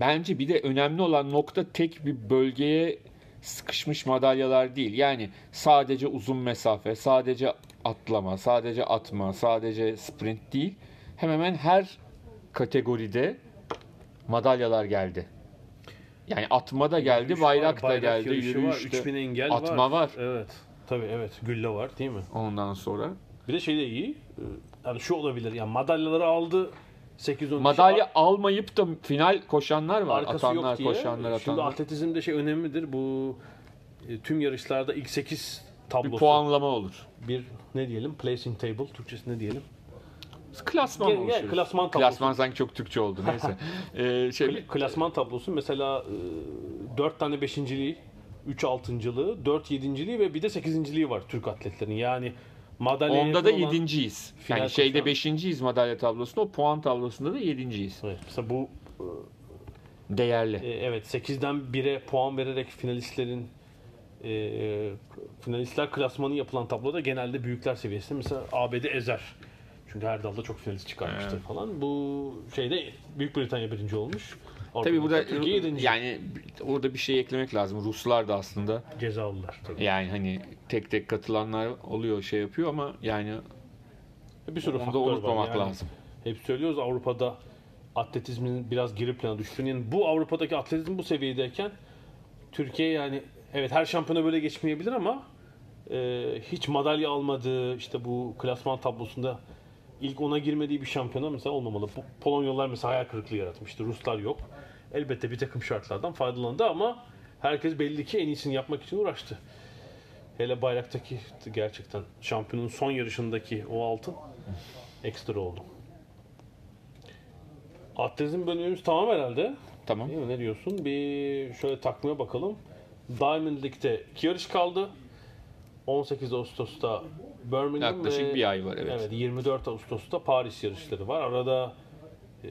bence bir de önemli olan nokta tek bir bölgeye sıkışmış madalyalar değil. Yani sadece uzun mesafe, sadece atlama, sadece atma, sadece sprint değil. Hemen hemen her kategoride madalyalar geldi. Yani atma da geldi, Yürüyüş bayrak var, da geldi, yarışı var, yürüyüşte 3000 engel atma var. Evet. Tabii evet. Gülle var değil mi? ondan sonra. Bir de şey de iyi. e, Yani şu olabilir. Yani madalyaları aldı 8-10 Madalya almayıp da final koşanlar var. arkası atanlar, yok diye. koşanlar, Şimdi atanlar. atletizmde şey önemlidir. Bu e, tüm yarışlarda ilk 8 tablosu. Bir puanlama olur. Bir ne diyelim? Placing table. Türkçesi ne diyelim? Klasman gel, oluşuyor? klasman tablosu. Klasman sanki çok Türkçe oldu neyse. ee, şey, Kla- Klasman tablosu mesela 4 tane beşinciliği, 3 altıncılığı, 4 yedinciliği ve bir de sekizinciliği var Türk atletlerin. Yani madalya onda da yakın olan- yedinciyiz. final Yani şeyde koşan- beşinciyiz madalya tablosunda. O puan tablosunda da yedinciyiz. Evet, mesela bu Değerli. e, evet 8'den 1'e puan vererek finalistlerin e, finalistler klasmanı yapılan tabloda genelde büyükler seviyesinde mesela ABD ezer. Çünkü her dalda çok finalist çıkarmıştır Evet. falan. Bu şeyde Büyük Britanya birinci olmuş. Tabii Avrupa'da burada yedinci. yani orada bir şey eklemek lazım. Ruslar da aslında cezalılar tabii. yani hani tek tek katılanlar oluyor şey yapıyor ama yani Bir sürü onu da unutmamak Yani lazım. Hep söylüyoruz Avrupa'da atletizmin biraz geri plana düştüğünü. Yani bu Avrupa'daki atletizm bu seviyedeyken Türkiye yani evet her şampiyona böyle geçmeyebilir ama e, hiç madalya almadığı işte bu klasman tablosunda ilk ona girmediği bir şampiyona mesela olmamalı. Po- Polonyalılar mesela hayal kırıklığı yaratmıştı. Ruslar yok. Elbette bir takım şartlardan faydalandı ama herkes belli ki en iyisini yapmak için uğraştı. Hele bayraktaki gerçekten şampiyonun son yarışındaki o altın ekstra oldu. Atletizm bölümümüz tamam herhalde. Tamam. Değil mi? Ne diyorsun? Bir şöyle takvime bakalım. Diamond League'de iki yarış kaldı. 18 Ağustos'ta Birmingham Yaklaşık ve, bir ay var, evet. 24 Ağustos'ta Paris yarışları var. Arada e,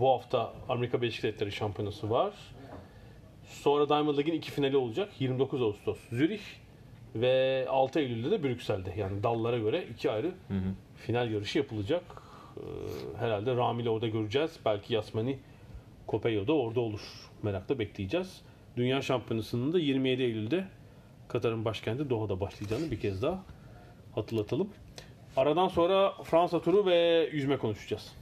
bu hafta Amerika Birleşik Devletleri Şampiyonası var. Sonra Diamond League'in iki finali olacak. 29 Ağustos Zürih ve 6 Eylül'de de Brüksel'de. Yani dallara göre iki ayrı final yarışı yapılacak. Ee, herhalde Ramil'i orada göreceğiz. Belki Yasmani Kopeyo da orada olur. Merakla bekleyeceğiz. Dünya Şampiyonası'nın da 27 Eylül'de Katar'ın başkenti Doha'da başlayacağını bir kez daha hatırlatalım. Aradan sonra Fransa turu ve yüzme konuşacağız.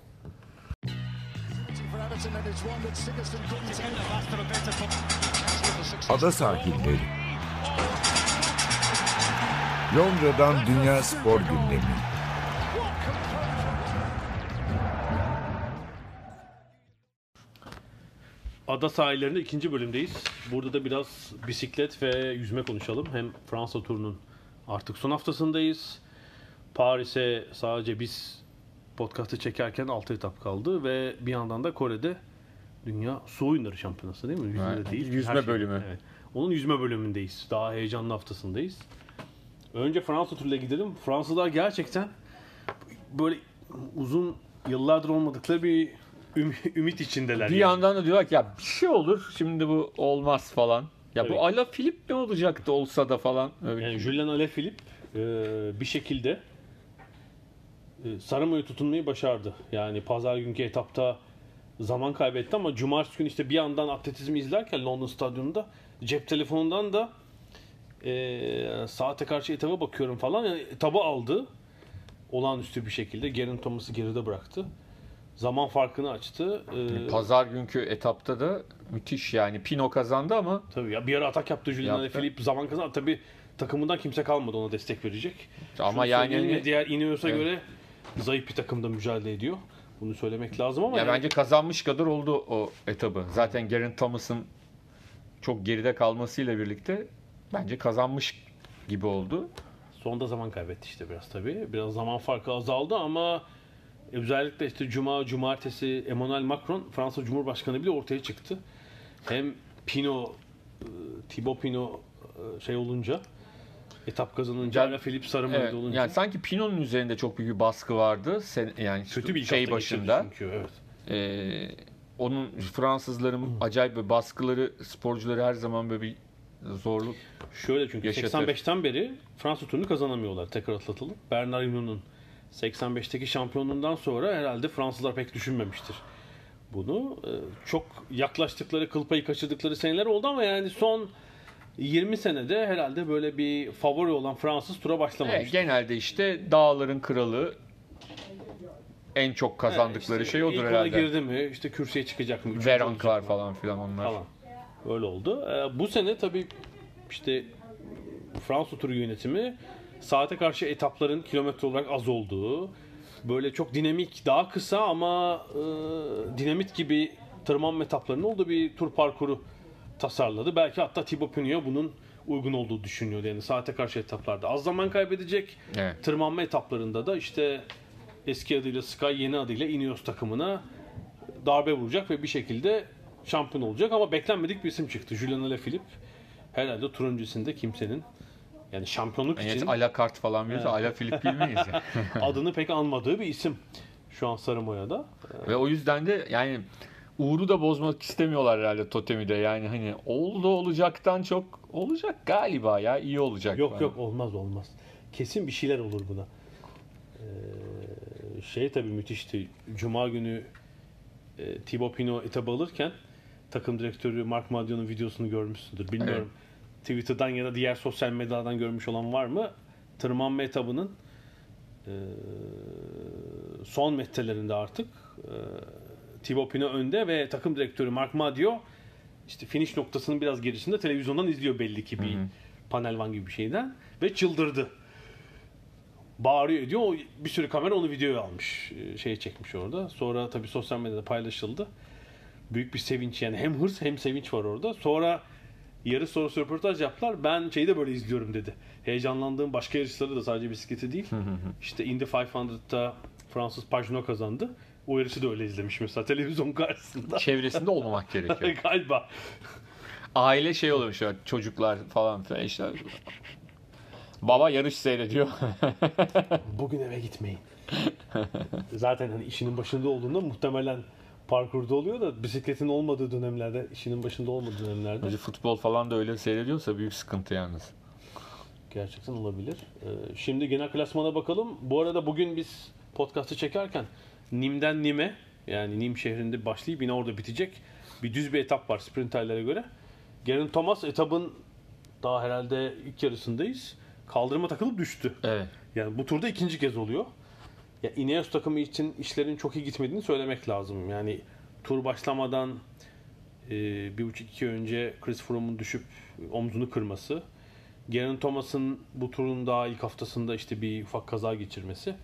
Ada sahilleri. Londra'dan Dünya Spor Gündemi. Ada sahillerinde ikinci bölümdeyiz. Burada da biraz bisiklet ve yüzme konuşalım. Hem Fransa turunun artık son haftasındayız. Paris'e sadece biz podcast'ı çekerken 6 etap kaldı ve bir yandan da Kore'de Dünya Su Oyunları Şampiyonası değil mi? Yüzme Evet, değil. yüzme şey. bölümü. Evet. Onun yüzme bölümündeyiz. Daha heyecanlı haftasındayız. Önce Fransa turuyla gidelim. Fransızlar gerçekten böyle uzun yıllardır olmadıkları bir üm- ümit içindeler. Bir yani. yandan da diyorlar ki ya bir şey olur şimdi bu olmaz falan. Ya Evet. bu Ala Filip ne olacaktı olsa da falan. Yani Julian Alaphilippe e, bir şekilde e, Sarımo'yu tutunmayı başardı. Yani pazar günkü etapta zaman kaybetti ama cumartesi günü işte bir yandan atletizmi izlerken London stadyumunda cep telefonundan da e, saate karşı etaba bakıyorum falan. Yani etabı aldı. Olağanüstü bir şekilde. Gerin Thomas'ı geride bıraktı. Zaman farkını açtı. E, Pazar günkü etapta da müthiş yani Pino kazandı ama tabii ya bir ara atak yaptı Julian. Alaphilippe. Zaman kazandı. Tabii takımından kimse kalmadı ona destek verecek. ama Şunu yani söyleyelim, diğer Ineos'a Evet. göre zayıf bir takımda mücadele ediyor. Bunu söylemek lazım ama ya yani bence kazanmış kadar oldu o etabı. Zaten Geraint Thomas'ın çok geride kalmasıyla birlikte bence kazanmış gibi oldu. sonda zaman kaybetti işte biraz tabii. Biraz zaman farkı azaldı ama özellikle işte Cuma, Cumartesi Emmanuel Macron Fransa Cumhurbaşkanı bile ortaya çıktı. Hem Pino, e, Thibaut Pino e, şey olunca etap kazanınca Yani- Philippe Sarımoğlu Evet, olunca yani sanki Pino'nun üzerinde çok büyük bir baskı vardı. Sen, yani kötü bir şey başında. çünkü evet. Ee, onun Fransızların acayip bir baskıları sporcuları her zaman böyle bir zorluk. Şöyle çünkü Yaşatır. 85'ten beri Fransa turunu kazanamıyorlar tekrar atlatalım. Bernard Hinault'un 85'teki şampiyonluğundan sonra herhalde Fransızlar pek düşünmemiştir bunu. Ee, Çok yaklaştıkları, kıl payı kaçırdıkları seneler oldu ama yani son 20 senede herhalde böyle bir favori olan Fransız tura başlamamıştır. Evet, genelde işte dağların kralı en çok kazandıkları İşte şey odur ilk herhalde. girdi mi, işte kürsüye çıkacak mı? Veranklar falan filan onlar. falan. Öyle oldu. Ee, bu sene tabii işte Fransa turu yönetimi saate karşı etapların kilometre olarak az olduğu, böyle çok dinamik, daha kısa ama e, dinamit gibi tırmanma etaplarının olduğu bir tur parkuru tasarladı. Belki hatta Thibaut Pinot bunun uygun olduğu düşünüyordu. Yani saate karşı etaplarda az zaman kaybedecek. Evet. Tırmanma etaplarında da işte eski adıyla Sky, yeni adıyla Ineos takımına darbe vuracak ve bir şekilde şampiyon olacak ama beklenmedik bir isim çıktı. Julian Alaphilippe herhalde tur öncesinde kimsenin yani şampiyonluk Yani için ala kart falan veriyorsa ala Filip bilmeyiz ya. adını pek anmadığı bir isim şu an Sarımoya'da. Ve o yüzden de yani uğuru da bozmak istemiyorlar herhalde totemi de. Yani hani oldu olacaktan çok olacak galiba ya iyi olacak. Yok falan. yok olmaz olmaz. Kesin bir şeyler olur buna. Ee, şey tabii müthişti. Cuma günü e, Thibaut Pinot etabı alırken takım direktörü Mark Madion'un videosunu görmüşsündür. Bilmiyorum. Twitter'dan ya da diğer sosyal medyadan görmüş olan var mı? Tırmanma etabının e, son metrelerinde artık e, Thibaut Pinot önde ve takım direktörü Mark Madio işte finish noktasının biraz gerisinde televizyondan izliyor belli ki bir panel van gibi bir şeyden ve çıldırdı. bağırıyor ediyor. O, bir sürü kamera onu videoya almış. Şey çekmiş orada. Sonra tabii sosyal medyada paylaşıldı. Büyük bir sevinç yani hem hırs hem sevinç var orada. Sonra yarı sorusu röportaj yaptılar. Ben şeyi de böyle izliyorum dedi. Heyecanlandığım başka yarışları da sadece bisikleti değil. işte Indy 500'da Fransız Pagenaud kazandı. O yarışı da öyle izlemiş mesela televizyon karşısında. Çevresinde olmamak gerekiyor. Galiba. Aile şey oluyormuş ya, çocuklar falan filan işte. Baba yarış seyrediyor. Bugün eve gitmeyin. Zaten hani işinin başında olduğunda muhtemelen parkurda oluyor da bisikletin olmadığı dönemlerde, işinin başında olmadığı dönemlerde Bence futbol falan da öyle seyrediyorsa büyük sıkıntı yalnız. gerçekten olabilir. Ee, Şimdi genel klasmana bakalım. Bu arada bugün biz podcast'ı çekerken Nim'den Nim'e yani Nim şehrinde başlayıp yine orada bitecek bir düz bir etap var sprinterlere göre. Geraint Thomas etabın daha herhalde ilk yarısındayız. Kaldırıma takılıp düştü. Evet. Yani bu turda ikinci kez oluyor. Ya Ineos takımı için işlerin çok iyi gitmediğini söylemek lazım. Yani tur başlamadan e, bir buçuk iki önce Chris Froome'un düşüp omzunu kırması. Geraint Thomas'ın bu turun daha ilk haftasında işte bir ufak kaza geçirmesi.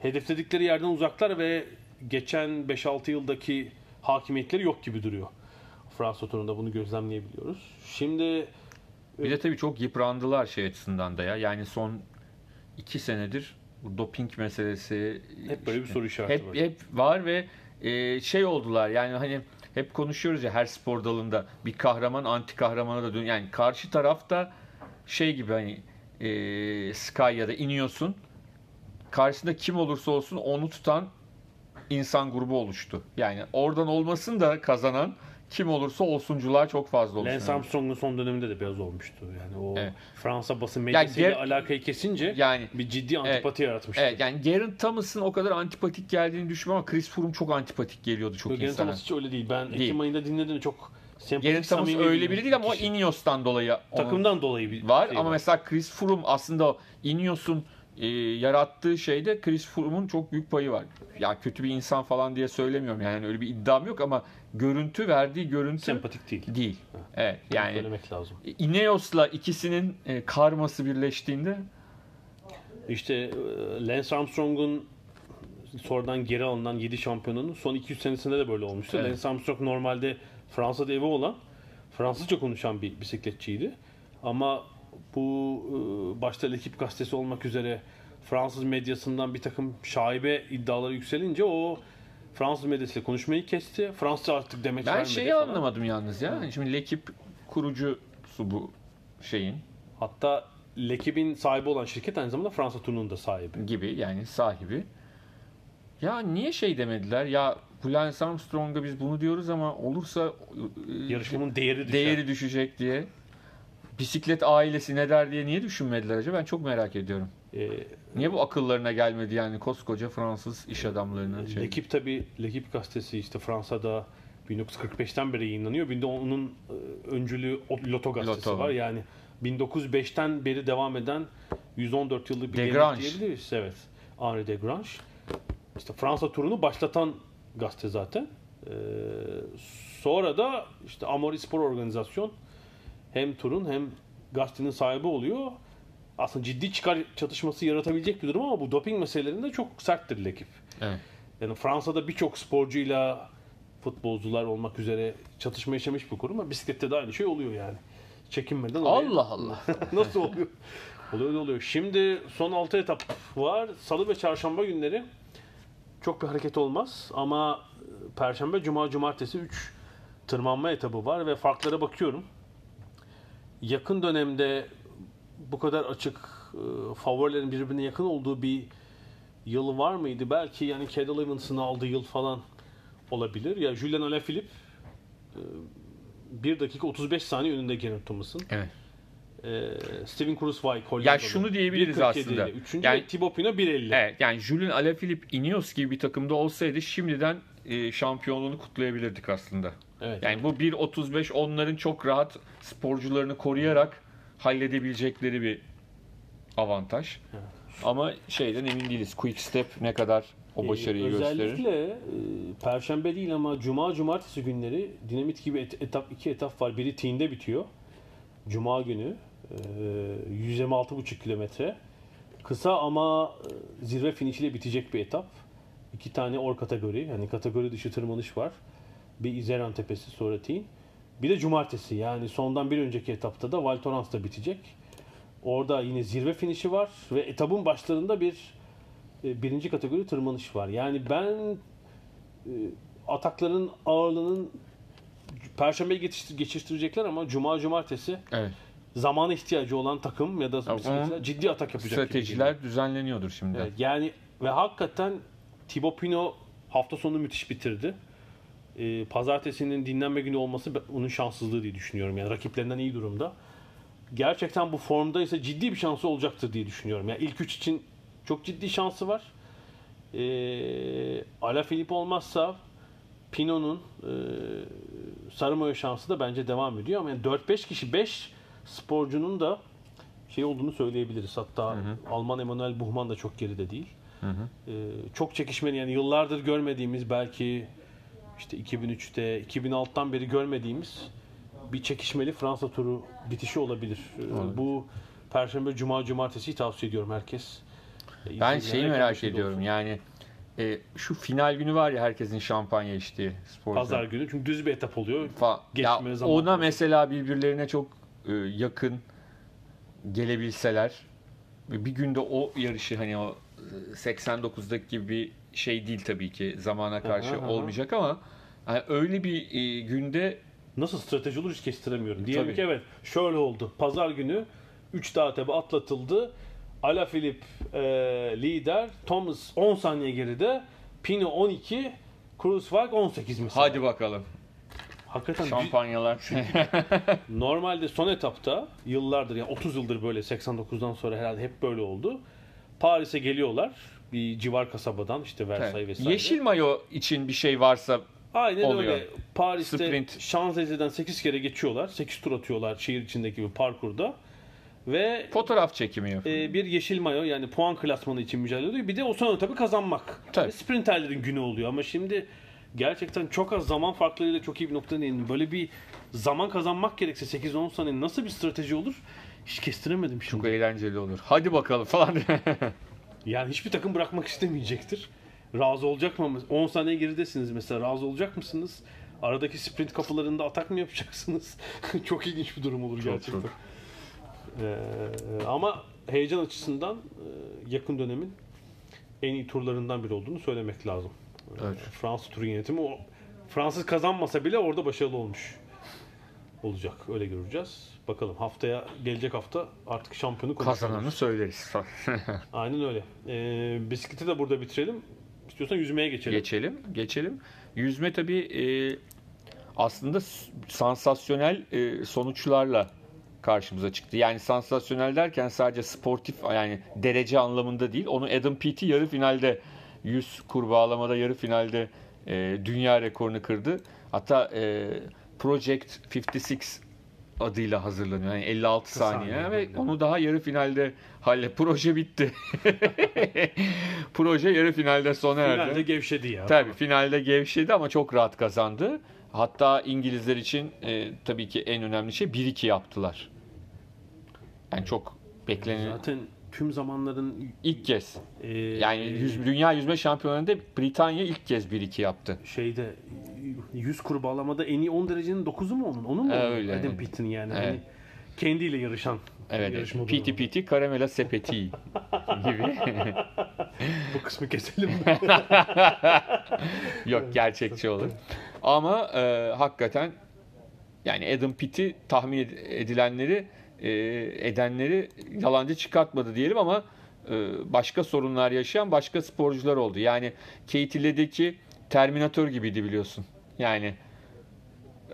Hedefledikleri yerden uzaklar ve geçen 5-6 yıldaki hakimiyetleri yok gibi duruyor. Fransa turunda bunu gözlemleyebiliyoruz. Şimdi Bir de tabii çok yıprandılar şey açısından da ya. Yani son iki senedir bu doping meselesi Hep böyle bir soru işareti hep, var. Hep var ve e, şey oldular yani hani hep konuşuyoruz ya her spor dalında bir kahraman anti kahramana da dön. Yani karşı tarafta şey gibi hani e, Sky ya da iniyorsun karşısında kim olursa olsun onu tutan insan grubu oluştu. Yani oradan olmasın da kazanan kim olursa olsuncular çok fazla oluştu. Lance Armstrong'un son döneminde de biraz olmuştu. Yani o Evet. Fransa basın medyasıyla ger- alakayı kesince Yani bir ciddi antipati yaratmıştı. Evet yani Geraint Thomas'ın o kadar antipatik geldiğini düşünmüyorum ama Chris Froome çok antipatik geliyordu çok Geraint insana. Thomas hiç öyle değil. Ben Değil. Ekim ayında dinledim çok sempatik, Geraint Thomas öyle biri değil ama o. Ineos'tan dolayı takımdan dolayı bir var şey ama mesela Chris Froome aslında Ineos'un e, yarattığı şeyde Chris Froome'un çok büyük payı var. Ya kötü bir insan falan diye söylemiyorum yani öyle bir iddiam yok ama görüntü verdiği görüntü sempatik değil. değil. Evet yani Söylemek lazım. Ineos'la ikisinin e, karması birleştiğinde İşte e, Lance Armstrong'un sonradan geri alınan 7 şampiyonunun son 200 senesinde de böyle olmuştu. Evet. Lance Armstrong normalde Fransa'da evi olan Fransızca konuşan bir bisikletçiydi. Ama bu e, başta L'Equipe gazetesi olmak üzere Fransız medyasından bir takım şaibe iddiaları yükselince o Fransız medyasıyla konuşmayı kesti. Fransızca artık demek ben şeyi falan. anlamadım yalnız ya. Hani Şimdi L'Equipe kurucusu bu şeyin Hatta L'Equipe'in sahibi olan şirket aynı zamanda Fransa turunun da sahibi. gibi yani sahibi. Ya niye şey demediler? Ya Lance Armstrong'a biz bunu diyoruz ama olursa e, Yarışmanın değeri düşer. değeri düşecek diye. Bisiklet ailesi ne der diye niye düşünmediler acaba? Ben çok merak ediyorum. Ee, Niye bu akıllarına gelmedi yani koskoca Fransız iş adamlarının şey. L'Equipe tabi L'Equipe gazetesi işte Fransa'da 1945'ten beri yayınlanıyor. Bir de onun e, öncülü o- Loto gazetesi Loto var. Yani 1905'ten beri devam eden 114 yıllık bir gelenek diyebiliriz. Evet. Henri Desgrange. İşte Fransa turunu başlatan gazete zaten. Ee, sonra da işte Amori Spor Organizasyon hem turun hem gazetenin sahibi oluyor. Aslında ciddi çıkar çatışması yaratabilecek bir durum ama bu doping meselelerinde çok serttir L'Equipe. Evet. Yani Fransa'da birçok sporcuyla futbolcular olmak üzere çatışma yaşamış bir kurum ama bisiklette de aynı şey oluyor yani. Çekinmeden oraya- Allah Allah. Nasıl oluyor? oluyor oluyor. Şimdi son 6 etap var. Salı ve çarşamba günleri çok bir hareket olmaz ama e, perşembe, cuma, cumartesi 3 tırmanma etabı var ve farklara bakıyorum. Yakın dönemde bu kadar açık e, favorilerin birbirine yakın olduğu bir yıl var mıydı? Belki yani Cadel Evans'ın aldığı yıl falan olabilir. Ya Julian Alaphilippe e, 1 dakika 35 saniye önünde Geraint Thomas'ın. Evet. Ee, Steven Kruiswijk Hollandalı. Ya şunu diyebiliriz 1.47 aslında. ile. Üçüncü Yani- Thibaut Pinot 1.50. Evet yani Julian Alaphilippe Ineos gibi bir takımda olsaydı şimdiden e, şampiyonluğunu kutlayabilirdik aslında. Evet. Yani bu 1.35 onların çok rahat sporcularını koruyarak halledebilecekleri bir avantaj. Ama şeyden emin değiliz. Quick Step ne kadar o başarıyı Ee, gösterir. Özellikle e, Perşembe değil ama Cuma Cumartesi günleri dinamit gibi et- etap iki etap var. Biri Tiğin'de bitiyor. Cuma günü e, 126,5 kilometre. Kısa ama e, zirve finişiyle bitecek bir etap. İki tane or kategori, yani kategori dışı tırmanış var. Bir İzeran Tepesi sonra Tin. Bir de cumartesi yani sondan bir önceki etapta da Val Thorens'ta bitecek. Orada yine zirve finişi var ve etapın başlarında bir e, birinci kategori tırmanış var. Yani ben e, atakların ağırlığının geçiştir- geçiştirecekler ama Cuma Cumartesi Evet. zamana ihtiyacı olan takım ya da bisikletçiler ciddi atak yapacak. Stratejiler düzenleniyordur şimdi. Evet, yani ve hakikaten Thibaut Pinot hafta sonu müthiş bitirdi. Ee, pazartesinin dinlenme günü olması onun şanssızlığı diye düşünüyorum. Yani rakiplerinden iyi durumda. Gerçekten bu formda ise ciddi bir şansı olacaktır diye düşünüyorum. Yani ilk üç için çok ciddi şansı var. Ee, Alaphilippe olmazsa Pinot'un e, sarı mayo şansı da bence devam ediyor. Ama yani 4-5 kişi 5 sporcunun da şey olduğunu söyleyebiliriz. Hatta Alman Emanuel Buchmann da çok geride değil. Ee, çok çekişmeli yani yıllardır görmediğimiz belki işte 2003'te 2006'dan beri görmediğimiz bir çekişmeli Fransa turu bitişi olabilir. Ee, Bu Perşembe, Cuma, Cumartesi tavsiye ediyorum herkes. Ben şeyi merak ediyorum olsun. yani e, şu final günü var ya herkesin şampanya içtiği sporcular. Pazar günü çünkü düz bir etap oluyor. Fa- ya zamanı. ona mesela birbirlerine çok e, yakın gelebilseler bir günde o yarışı hani o 89'daki gibi bir şey değil tabii ki zamana karşı aha. olmayacak ama yani öyle bir e, günde Nasıl strateji olur hiç kestiremiyorum. Diyelim Tabii. ki evet şöyle oldu. Pazar günü 3 dağ tepe atlatıldı. Alaphilippe e, lider. Thomas 10 saniye geride. Pino 12. Kruiswijk 18 mesela. hadi bakalım Hakikaten şampanyalar. normalde son etapta yıllardır yani 30 yıldır böyle 89'dan sonra herhalde hep böyle oldu. Paris'e geliyorlar. Bir civar kasabadan işte Versailles vesaire. Yeşil mayo için bir şey varsa Aynen oluyor. öyle. Paris'te Sprint. Şanzelize'den 8 kere geçiyorlar. 8 tur atıyorlar şehir içindeki bir parkurda. Ve fotoğraf çekimi yapıyor. e, bir yeşil mayo yani puan klasmanı için mücadele ediyor. Bir de o sonra tabii kazanmak. Tabii. Sprinterlerin günü oluyor ama şimdi gerçekten çok az zaman farklarıyla çok iyi bir noktaya değindim. Böyle bir zaman kazanmak gerekse 8-10 saniye nasıl bir strateji olur? Hiç kestiremedim şimdi. Çok eğlenceli olur. Hadi bakalım falan. Yani hiçbir takım bırakmak istemeyecektir. Razı olacak mı? 10 saniye geridesiniz mesela. Razı olacak mısınız? Aradaki sprint kapılarında atak mı yapacaksınız? çok ilginç bir durum olur gerçekten. çok. Ee, ama heyecan açısından e, yakın dönemin en iyi turlarından biri olduğunu söylemek lazım. Ee, Evet. Fransız turu yönetimi o Fransız kazanmasa bile orada başarılı olmuş olacak. Öyle göreceğiz. Bakalım haftaya gelecek hafta artık şampiyonu konuşuruz. Kazananı söyleriz. Aynen öyle. Ee, bisikleti de burada bitirelim. İstiyorsan yüzmeye geçelim. Geçelim, geçelim. Yüzme tabii e, aslında sansasyonel e, sonuçlarla karşımıza çıktı. Yani sansasyonel derken sadece sportif yani derece anlamında değil. Onu Adam Peaty yarı finalde 100 kurbağalamada yarı finalde e, dünya rekorunu kırdı. Hatta e, Project 56 adıyla hazırlanıyor. Yani 56 saniye, saniye ve onu daha yarı finalde halle proje bitti. proje yarı finalde sona erdi. Finalde gevşedi ya. Tabii finalde gevşedi ama çok rahat kazandı. Hatta İngilizler için e, tabii ki en önemli şey 1-2 yaptılar. Yani çok beklenen Zaten tüm zamanların ilk kez. e, Yani yüz, dünya yüzme şampiyonlarında Britanya ilk kez 1-2 yaptı. şeyde 100 kurbağalamada en iyi 10 derecenin 9'u mu onun? Onun mu? Onun? öyle. Adam Peaty'nin yani. Evet. Hani kendiyle yarışan. Evet. Piti piti karamela sepeti gibi. Bu kısmı keselim. Yok gerçekçi olur. Ama e, hakikaten yani Adam Pitt'i tahmin ed- edilenleri e, edenleri yalancı çıkartmadı diyelim ama e, başka sorunlar yaşayan başka sporcular oldu. Yani Katie Ledecky Terminator gibiydi biliyorsun. Yani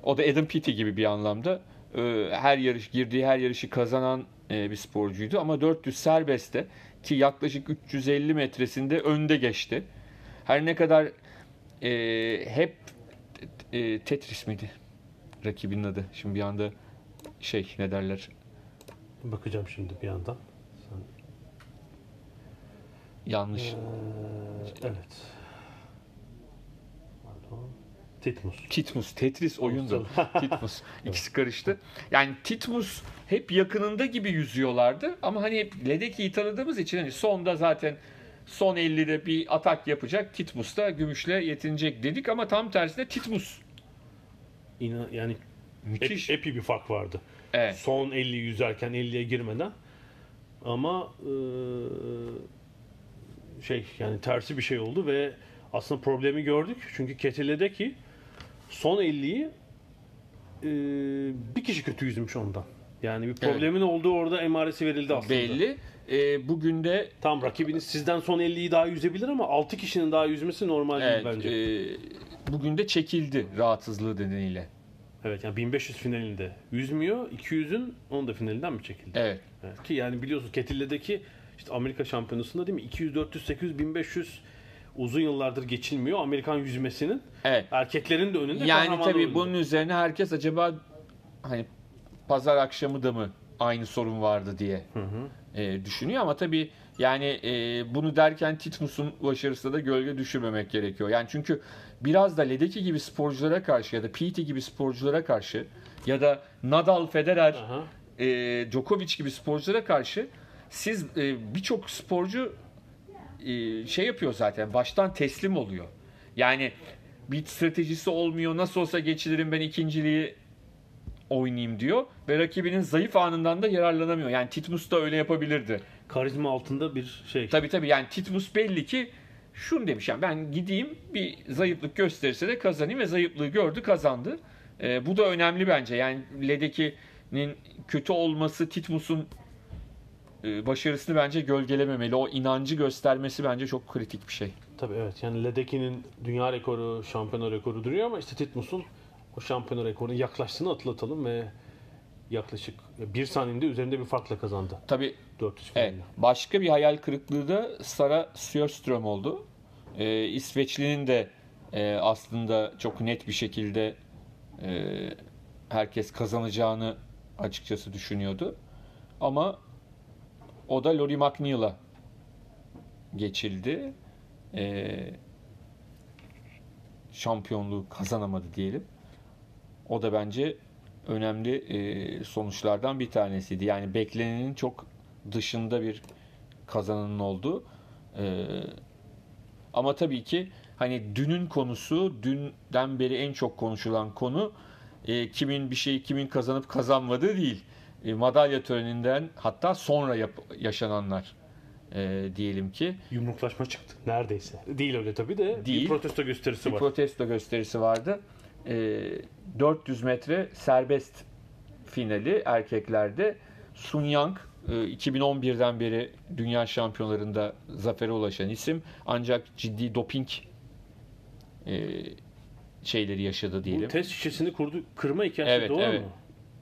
o da Adam Peaty gibi bir anlamda. E, her yarış girdiği her yarışı kazanan bir sporcuydu ama 400 serbestte ki yaklaşık 350 metresinde önde geçti. Her ne kadar e, hep e, Tetris miydi rakibinin adı? Şimdi bir anda şey ne derler? Bakacağım şimdi bir yandan. Sen, Yanlış. Ee, evet. Pardon. Titmus. Titmus, Tetris oyundu. Titmus. İkisi karıştı. Yani Titmus hep yakınında gibi yüzüyorlardı ama hani hep Ledeki'yi tanıdığımız için hani sonda zaten son 50'de bir atak yapacak. Titmus da gümüşle yetinecek dedik ama tam tersine Titmus. İnan, yani Müthiş. ep, epi bir fark vardı. Evet. Son 50 yüzerken 50'ye girmeden. Ama eee, şey yani tersi bir şey oldu ve aslında problemi gördük. Çünkü Ketele'deki son 50'yi eee, bir kişi kötü yüzmüş ondan. Yani bir problemin olduğu orada emaresi verildi aslında. Belli. Ee, bugün de Tam rakibiniz sizden son 50'yi daha yüzebilir ama 6 kişinin daha yüzmesi normal evet, değil bence. e, bugün de çekildi rahatsızlığı nedeniyle. Evet yani 1500 finalinde yüzmüyor. 200'ün onun da finalinden mi çekildi? Evet. Evet, ki yani biliyorsunuz Ketille'deki işte Amerika şampiyonasında değil mi? 200, 400, 800, 1500 uzun yıllardır geçilmiyor. Amerikan yüzmesinin Evet. erkeklerin de önünde Yani tabii önünde. bunun üzerine herkes acaba hani pazar akşamı da mı aynı sorun vardı diye e, düşünüyor ama tabii yani e, bunu derken Titmus'un başarısına da gölge düşürmemek gerekiyor. Yani çünkü biraz da Ledecky gibi sporculara karşı ya da Pete gibi sporculara karşı ya da Nadal, Federer, Aha. e, Djokovic gibi sporculara karşı siz e, birçok sporcu e, şey yapıyor zaten baştan teslim oluyor. Yani bir stratejisi olmuyor. Nasıl olsa geçilirim ben ikinciliği oynayayım diyor ve rakibinin zayıf anından da yararlanamıyor. Yani Titmus da öyle yapabilirdi. Karizma altında bir şey. Tabii tabii yani Titmus belli ki şunu demiş yani ben gideyim bir zayıflık gösterirse de kazanayım ve zayıflığı gördü kazandı. Ee, bu da önemli bence. Yani Ledeki'nin kötü olması Titmus'un e, başarısını bence gölgelememeli. O inancı göstermesi bence çok kritik bir şey. Tabii evet. Yani Ledeki'nin dünya rekoru, şampiyona rekoru duruyor ama işte Titmus'un o şampiyona rekoruna yaklaştığını atlatalım ve yaklaşık bir saniyede üzerinde bir farkla kazandı. Tabii 400 Evet. Başka bir hayal kırıklığı da Sara Sjöström oldu. Ee, İsveçli'nin de e, aslında çok net bir şekilde e, herkes kazanacağını açıkçası düşünüyordu. Ama o da Lori McNeil'a geçildi. Ee, şampiyonluğu kazanamadı diyelim. O da bence önemli e, sonuçlardan bir tanesiydi. Yani beklenenin çok dışında bir kazananın oldu. Ee, ama tabii ki hani dünün konusu, dünden beri en çok konuşulan konu e, kimin bir şeyi kimin kazanıp kazanmadığı değil. E, madalya töreninden hatta sonra yap- yaşananlar e, diyelim ki. Yumruklaşma çıktı. Neredeyse. Değil öyle tabii de. Değil. Bir protesto gösterisi bir var. protesto gösterisi vardı. Ee, 400 metre serbest finali erkeklerde Sun Yang e, 2011'den beri dünya şampiyonlarında zafere ulaşan isim ancak ciddi doping e, şeyleri yaşadı Bu diyelim. test şişesini kurdu, kırma hikayesi Evet, doğru evet. mu?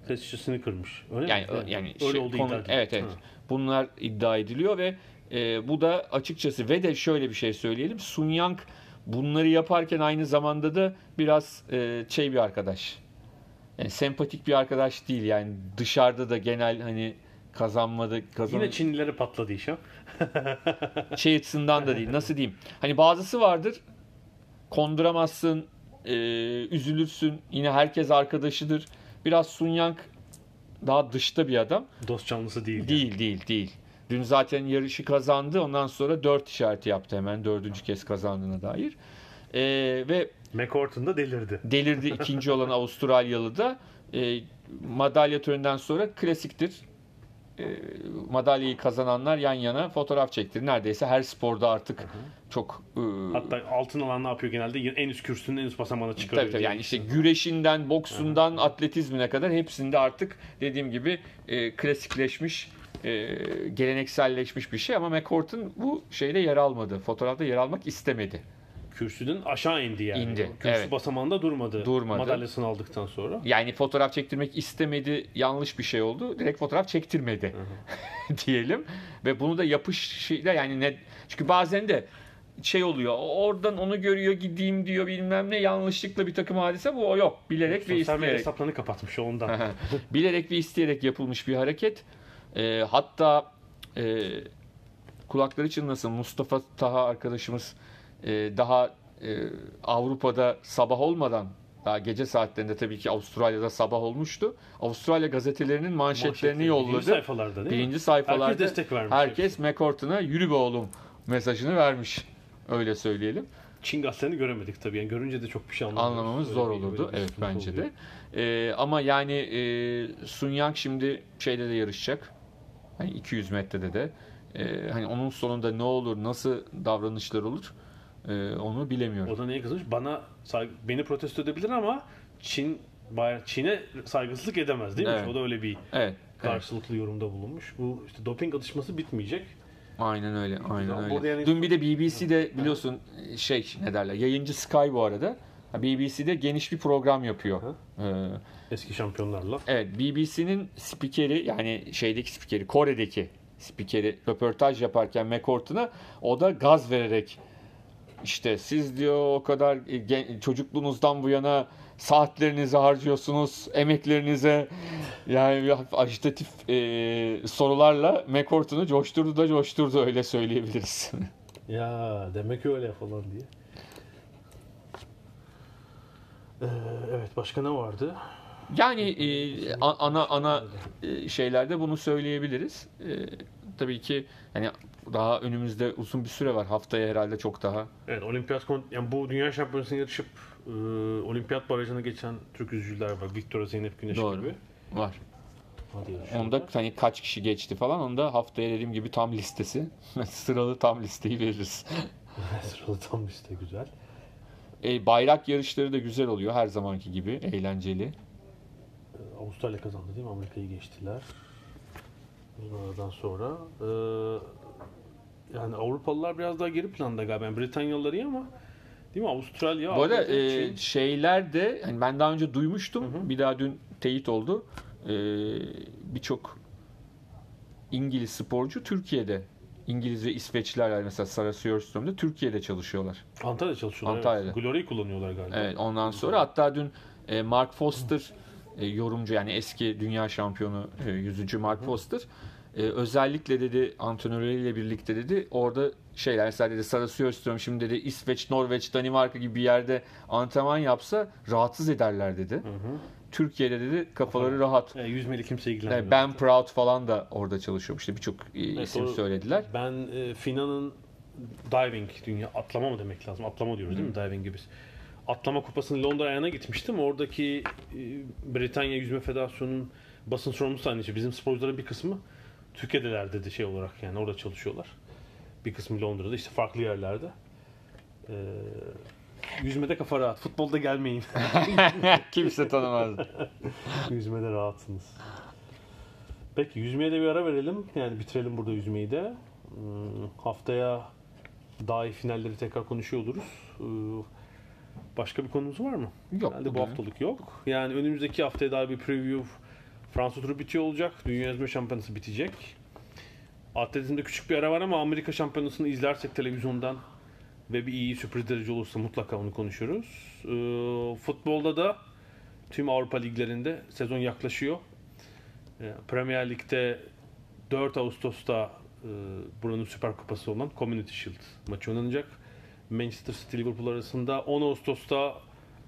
Test şişesini kırmış. Öyle Yani mi? yani öyle şey, oldu konu- iddia ediliyor. evet evet. Ha. Bunlar iddia ediliyor ve e, bu da açıkçası ve de şöyle bir şey söyleyelim. Sun Yang bunları yaparken aynı zamanda da biraz e, şey bir arkadaş. Yani sempatik bir arkadaş değil yani dışarıda da genel hani kazanmadı kazan Yine Çinlilere patladı iş ha. şey açısından da değil. Nasıl diyeyim? Hani bazısı vardır. Konduramazsın, e, üzülürsün. Yine herkes arkadaşıdır. Biraz Sun Yang daha dışta bir adam. Dost canlısı değil. yani. Değil değil değil. Dün zaten yarışı kazandı. Ondan sonra 4 işareti yaptı hemen dördüncü kez kazandığına dair. Ee, ve McCourt'un da delirdi. delirdi ikinci olan Avustralyalı da e, madalya töreninden sonra klasiktir. E, madalyayı kazananlar yan yana fotoğraf çektirir. Neredeyse her sporda artık çok e, Hatta altın alan ne yapıyor genelde? En üst kürsünün en üst basamağına çıkarıyor. Tabii tabii yani işte güreşinden, boksundan, atletizmine kadar hepsinde artık dediğim gibi e, klasikleşmiş, e, gelenekselleşmiş bir şey ama McCourt'un bu şeyde yer almadı. Fotoğrafta yer almak istemedi. Kürsüden aşağı indi yani. İndi, Kürsü evet. basamağında durmadı. Durmadı. Madalyasını aldıktan sonra. Yani fotoğraf çektirmek istemedi, yanlış bir şey oldu. Direkt fotoğraf çektirmedi diyelim. Ve bunu da yapışıyla yani ne çünkü bazen de şey oluyor. Oradan onu görüyor, gideyim diyor bilmem ne yanlışlıkla bir takım hadise bu yok. Bilerek ve Sosyal medya isteyerek. hesaplarını kapatmış ondan. Bilerek ve isteyerek yapılmış bir hareket. Ee, hatta e, kulakları çınlasın Mustafa Taha arkadaşımız e, daha e, Avrupa'da sabah olmadan daha gece saatlerinde tabii ki Avustralya'da sabah olmuştu. Avustralya gazetelerinin manşetlerini Birinci yolladı. sayfalarda değil mi? Birinci sayfalarda Herkes destek vermiş. herkes McCourt'una yürü be oğlum mesajını vermiş. Öyle söyleyelim. Çin gazetelerini göremedik tabii. Yani görünce de çok bir şey. Anlamamız Öyle zor bir- olurdu. bir Evet bence oluyor. de. Ee, ama yani e, Sun Yang şimdi şeyde de yarışacak. Hani 200 metrede de. Ee, hani onun sonunda ne olur, nasıl davranışlar olur e, onu bilemiyorum. O da neye kızmış? Bana beni protesto edebilir ama Çin Çin'e saygısızlık edemez değil mi? Evet. O da öyle bir Evet. evet. karşılıklı yorumda bulunmuş. Bu işte doping atışması bitmeyecek. Aynen öyle. Aynen Burada öyle. yani- Dün bir de BBC'de biliyorsun şey ne derler? Yayıncı Sky bu arada. BBC'de geniş bir program yapıyor. Ee, Eski şampiyonlarla. Evet BBC'nin spikeri yani şeydeki spikeri Kore'deki spikeri röportaj yaparken McCourt'una o da gaz vererek işte siz diyor o kadar gen- çocukluğunuzdan bu yana saatlerinizi harcıyorsunuz emeklerinize yani ajitatif e, sorularla McCourt'unu coşturdu da coşturdu öyle söyleyebiliriz. Ya demek öyle falan diye. Ee, evet başka ne vardı? Yani e, ana ana e, şeylerde bunu söyleyebiliriz. E, tabii ki hani daha önümüzde uzun bir süre var. Haftaya herhalde çok daha. Evet olimpiyat yani bu dünya şampiyonasına yarışıp e, olimpiyat barajına geçen Türk yüzücüler var. Victoria Zeynep Güneş Doğru. gibi. Var. Onda hani kaç kişi geçti falan. Onda haftaya dediğim gibi tam listesi. Sıralı tam listeyi veririz. Sıralı tam liste güzel. E, bayrak yarışları da güzel oluyor her zamanki gibi. Eğlenceli. Ee, Avustralya kazandı değil mi? Amerika'yı geçtiler. Bunlardan sonra e, yani Avrupalılar biraz daha geri planda galiba. Yani Britanyalılar iyi ama değil mi? Avustralya, Bu arada e, şeyler de hani ben daha önce duymuştum. Bir daha dün teyit oldu. E, Birçok İngiliz sporcu Türkiye'de İngiliz ve İsveçliler mesela Sara Sjöström'de Türkiye'de çalışıyorlar. Antalya'da çalışıyorlar. Antalya'da. Evet. Glory'yi kullanıyorlar galiba. Evet, ondan sonra hatta dün e, Mark Foster e, yorumcu yani eski dünya şampiyonu e, yüzücü Mark Foster e, özellikle dedi antrenörleriyle birlikte dedi orada şeyler mesela dedi Sara Sjöström şimdi dedi İsveç, Norveç, Danimarka gibi bir yerde antrenman yapsa rahatsız ederler dedi. Türkiye'de dedi kafaları rahat. E, yüzmeli kimse ilgilenmiyor. Yani ben Proud falan da orada çalışıyormuş. İşte birçok e, isim o- söylediler. Ben e, Fina'nın diving dünya atlama mı demek lazım? Atlama diyoruz değil mi diving gibi? Atlama kupasının Londra ayağına gitmiştim. Oradaki e, Britanya Yüzme Federasyonu'nun basın sorumlusu aynı şey. Bizim sporcuların bir kısmı Türkiye'deler dedi şey olarak yani orada çalışıyorlar. Bir kısmı Londra'da işte farklı yerlerde. E, yüzmede kafa rahat. Futbolda gelmeyin. Kimse tanımaz. Yüzmede rahatsınız. Peki yüzmeye de bir ara verelim. Yani bitirelim burada yüzmeyi de. Hmm, haftaya daha iyi finalleri tekrar konuşuyor oluruz. Ee, Başka bir konumuz var mı? Yok. Herhalde bu haftalık yok. Yani önümüzdeki haftaya daha bir preview Fransa turu bitiyor olacak. Dünya Yüzme Şampiyonası bitecek. Atletizmde küçük bir ara var ama Amerika Şampiyonası'nı izlersek televizyondan ve bir iyi sürpriz derece olursa mutlaka onu konuşuruz. Ee, futbolda da tüm Avrupa liglerinde sezon yaklaşıyor. Ee, Premier Lig'de 4 Ağustos'ta e, buranın Süper Kupası olan Community Shield maçı oynanacak. Manchester City Liverpool arasında 10 Ağustos'ta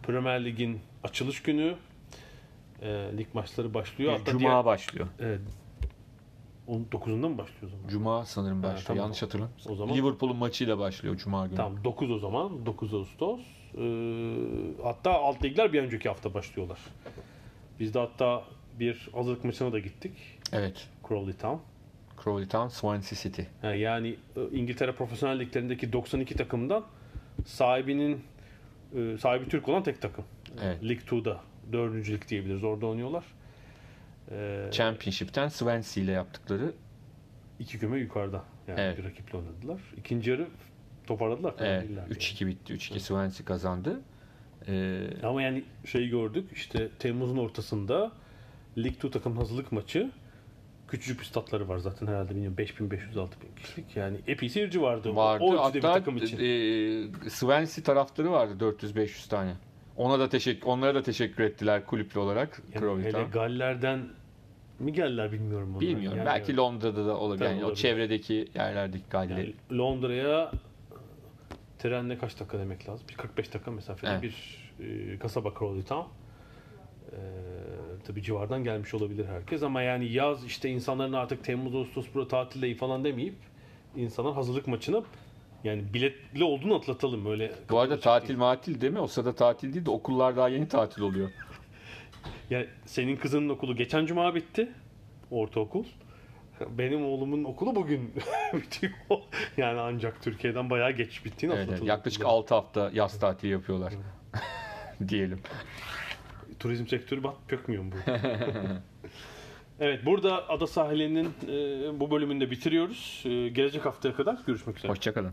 Premier Lig'in açılış günü e, lig maçları başlıyor. Hatta Cuma diğer- başlıyor. Evet. 9'unda mı başlıyor o zaman? Cuma sanırım başlıyor. tamam. Yanlış hatırlamıyorsam. O zaman- Liverpool'un maçıyla başlıyor Cuma günü. Tamam 9 o zaman. 9 Ağustos. Ee, hatta alt ligler bir önceki hafta başlıyorlar. Biz de hatta bir hazırlık maçına da gittik. Evet. Crawley Town. Crawley Town, Swansea City. Ha, Yani e, İngiltere profesyonel liglerindeki 92 takımdan sahibinin e, sahibi Türk olan tek takım. Evet. Lig 2'da. Dördüncü lig diyebiliriz. Orada oynuyorlar. Ee, Championship'ten Swansea ile yaptıkları iki küme yukarıda. Yani Evet. bir rakiple oynadılar. İkinci yarı toparladılar. evet, değiller yani. 3-2 bitti. 3-2 Swansea kazandı. Ee, Ama yani şeyi gördük işte Temmuz'un ortasında Lig 2 takım hazırlık maçı küçücük bir statları var zaten herhalde bilmiyorum 5500-6000 kişilik yani epey seyirci vardı. vardı. O bir Hatta takım için. e, Swansea taraftarı vardı 400-500 tane. Ona da teşekkür onlara da teşekkür ettiler kulüplü olarak yani Crawley hele. Galler'den mi geldiler bilmiyorum onu. Bilmiyorum. Yani, Belki Londra'da da olabilir. Tabii Yani o olabilir. çevredeki yerlerdeki galleri. yani Londra'ya trenle kaç dakika demek lazım? Bir 45 dakika mesafede Evet. bir e, kasaba Town. Ee, tabii civardan gelmiş olabilir herkes ama yani yaz işte insanların artık Temmuz Ağustos burada tatildeyi falan demeyip insanlar hazırlık maçına yani biletli olduğunu atlatalım öyle. Bu arada tatil matil değil mi? O sırada tatil değil de okullar daha yeni tatil oluyor. Yani senin kızının okulu geçen cuma bitti. Ortaokul. Benim oğlumun okulu bugün bitiyor. Yani ancak Türkiye'den bayağı geç bittiğini Evet, atlatalım. yaklaşık 6 hafta yaz tatili yapıyorlar. Diyelim. Turizm sektörü bat çökmüyor mu bu? evet burada ada sahilinin e, bu bölümünde bitiriyoruz. E, gelecek haftaya kadar görüşmek üzere. Hoşçakalın.